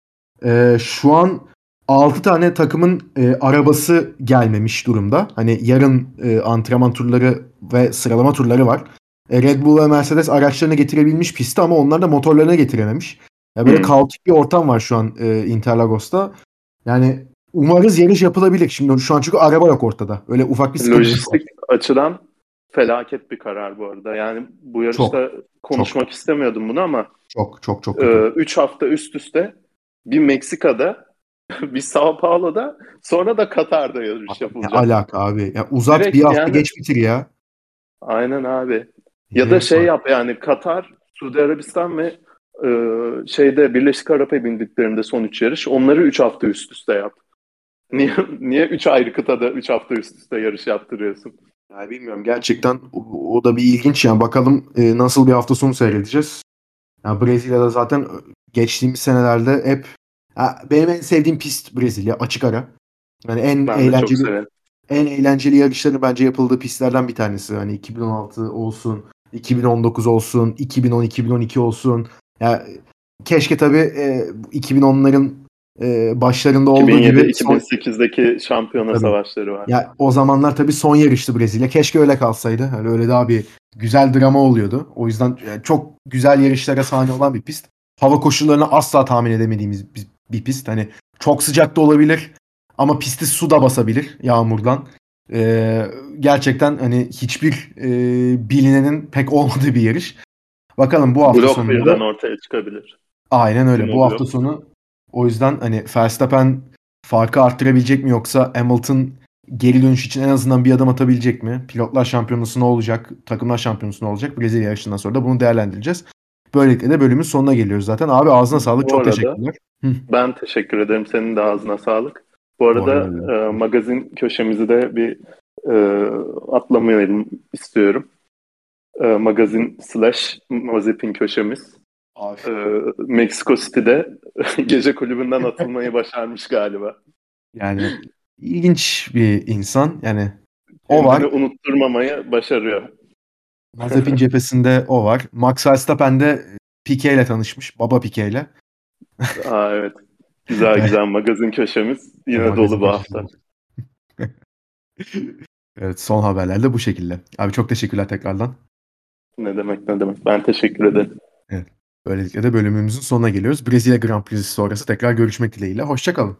E, şu an 6 tane takımın e, arabası gelmemiş durumda. Hani yarın e, antrenman turları ve sıralama turları var. E, Red Bull ve Mercedes araçlarını getirebilmiş pistte ama onlar da motorlarını getirememiş. Ya böyle hmm. kaotik bir ortam var şu an e, Interlagos'ta. Yani umarız yarış yapılabilir. Şimdi şu an çünkü araba yok ortada. Öyle ufak bir sıkıntı Lojistik var. açıdan felaket bir karar bu arada. Yani bu yarışta çok, konuşmak çok. istemiyordum bunu ama çok çok çok. 3 e, hafta üst üste bir Meksika'da bir Sao Paulo'da sonra da Katar'da yarış yapılacak. Ne alaka abi? Ya uzat Direkt bir hafta yani, geç bitir ya. Aynen abi. Ya ne da şey var? yap yani Katar, Suudi Arabistan ve e, şeyde Birleşik Arap Emirlikleri'nde son 3 yarış. Onları 3 hafta üst üste yap. Niye niye 3 ayrı kıtada 3 hafta üst üste yarış yaptırıyorsun? Ya bilmiyorum gerçekten o, o da bir ilginç yani bakalım e, nasıl bir hafta sonu seyredeceğiz. Ya Brezilya'da zaten geçtiğimiz senelerde hep benim en sevdiğim pist Brezilya açık ara. Yani en ben eğlenceli en eğlenceli yarışların bence yapıldığı pistlerden bir tanesi. Hani 2016 olsun, 2019 olsun, 2010 2012 olsun. Ya keşke tabii e, 2010'ların e, başlarında olduğu 2007, gibi 2008'deki şampiyona tabii. savaşları var. Ya o zamanlar tabii son yarıştı Brezilya. Keşke öyle kalsaydı. Hani öyle daha bir güzel drama oluyordu. O yüzden yani çok güzel yarışlara sahne olan bir pist. Hava koşullarını asla tahmin edemediğimiz bir, bir pist. Hani çok sıcak da olabilir ama pisti su da basabilir yağmurdan. Ee, gerçekten hani hiçbir e, bilinenin pek olmadığı bir yarış. Bakalım bu hafta Blok sonu. birden ortaya çıkabilir. Aynen öyle. bu hafta sonu o yüzden hani Verstappen farkı arttırabilecek mi yoksa Hamilton geri dönüş için en azından bir adım atabilecek mi? Pilotlar şampiyonası ne olacak? Takımlar şampiyonası ne olacak? Brezilya yarışından sonra da bunu değerlendireceğiz. Böylelikle de bölümün sonuna geliyoruz zaten. Abi ağzına sağlık. Bu Çok arada, teşekkürler. Ben teşekkür ederim. Senin de ağzına sağlık. Bu arada Bu e, magazin köşemizi de bir e, atlamayalım istiyorum. E, magazin slash Mazepin köşemiz. E, Mexico City'de gece kulübünden atılmayı başarmış galiba. Yani ilginç bir insan. Yani o Kendini var. unutturmamayı başarıyor. Mazepin cephesinde o var. Max Verstappen de Piquet ile tanışmış. Baba Piquet ile. Aa, evet. Güzel güzel magazin köşemiz yine magazin dolu bu hafta. evet son haberlerde bu şekilde. Abi çok teşekkürler tekrardan. Ne demek ne demek. Ben teşekkür ederim. Evet. Böylelikle de bölümümüzün sonuna geliyoruz. Brezilya Grand Prix'si sonrası tekrar görüşmek dileğiyle. Hoşçakalın.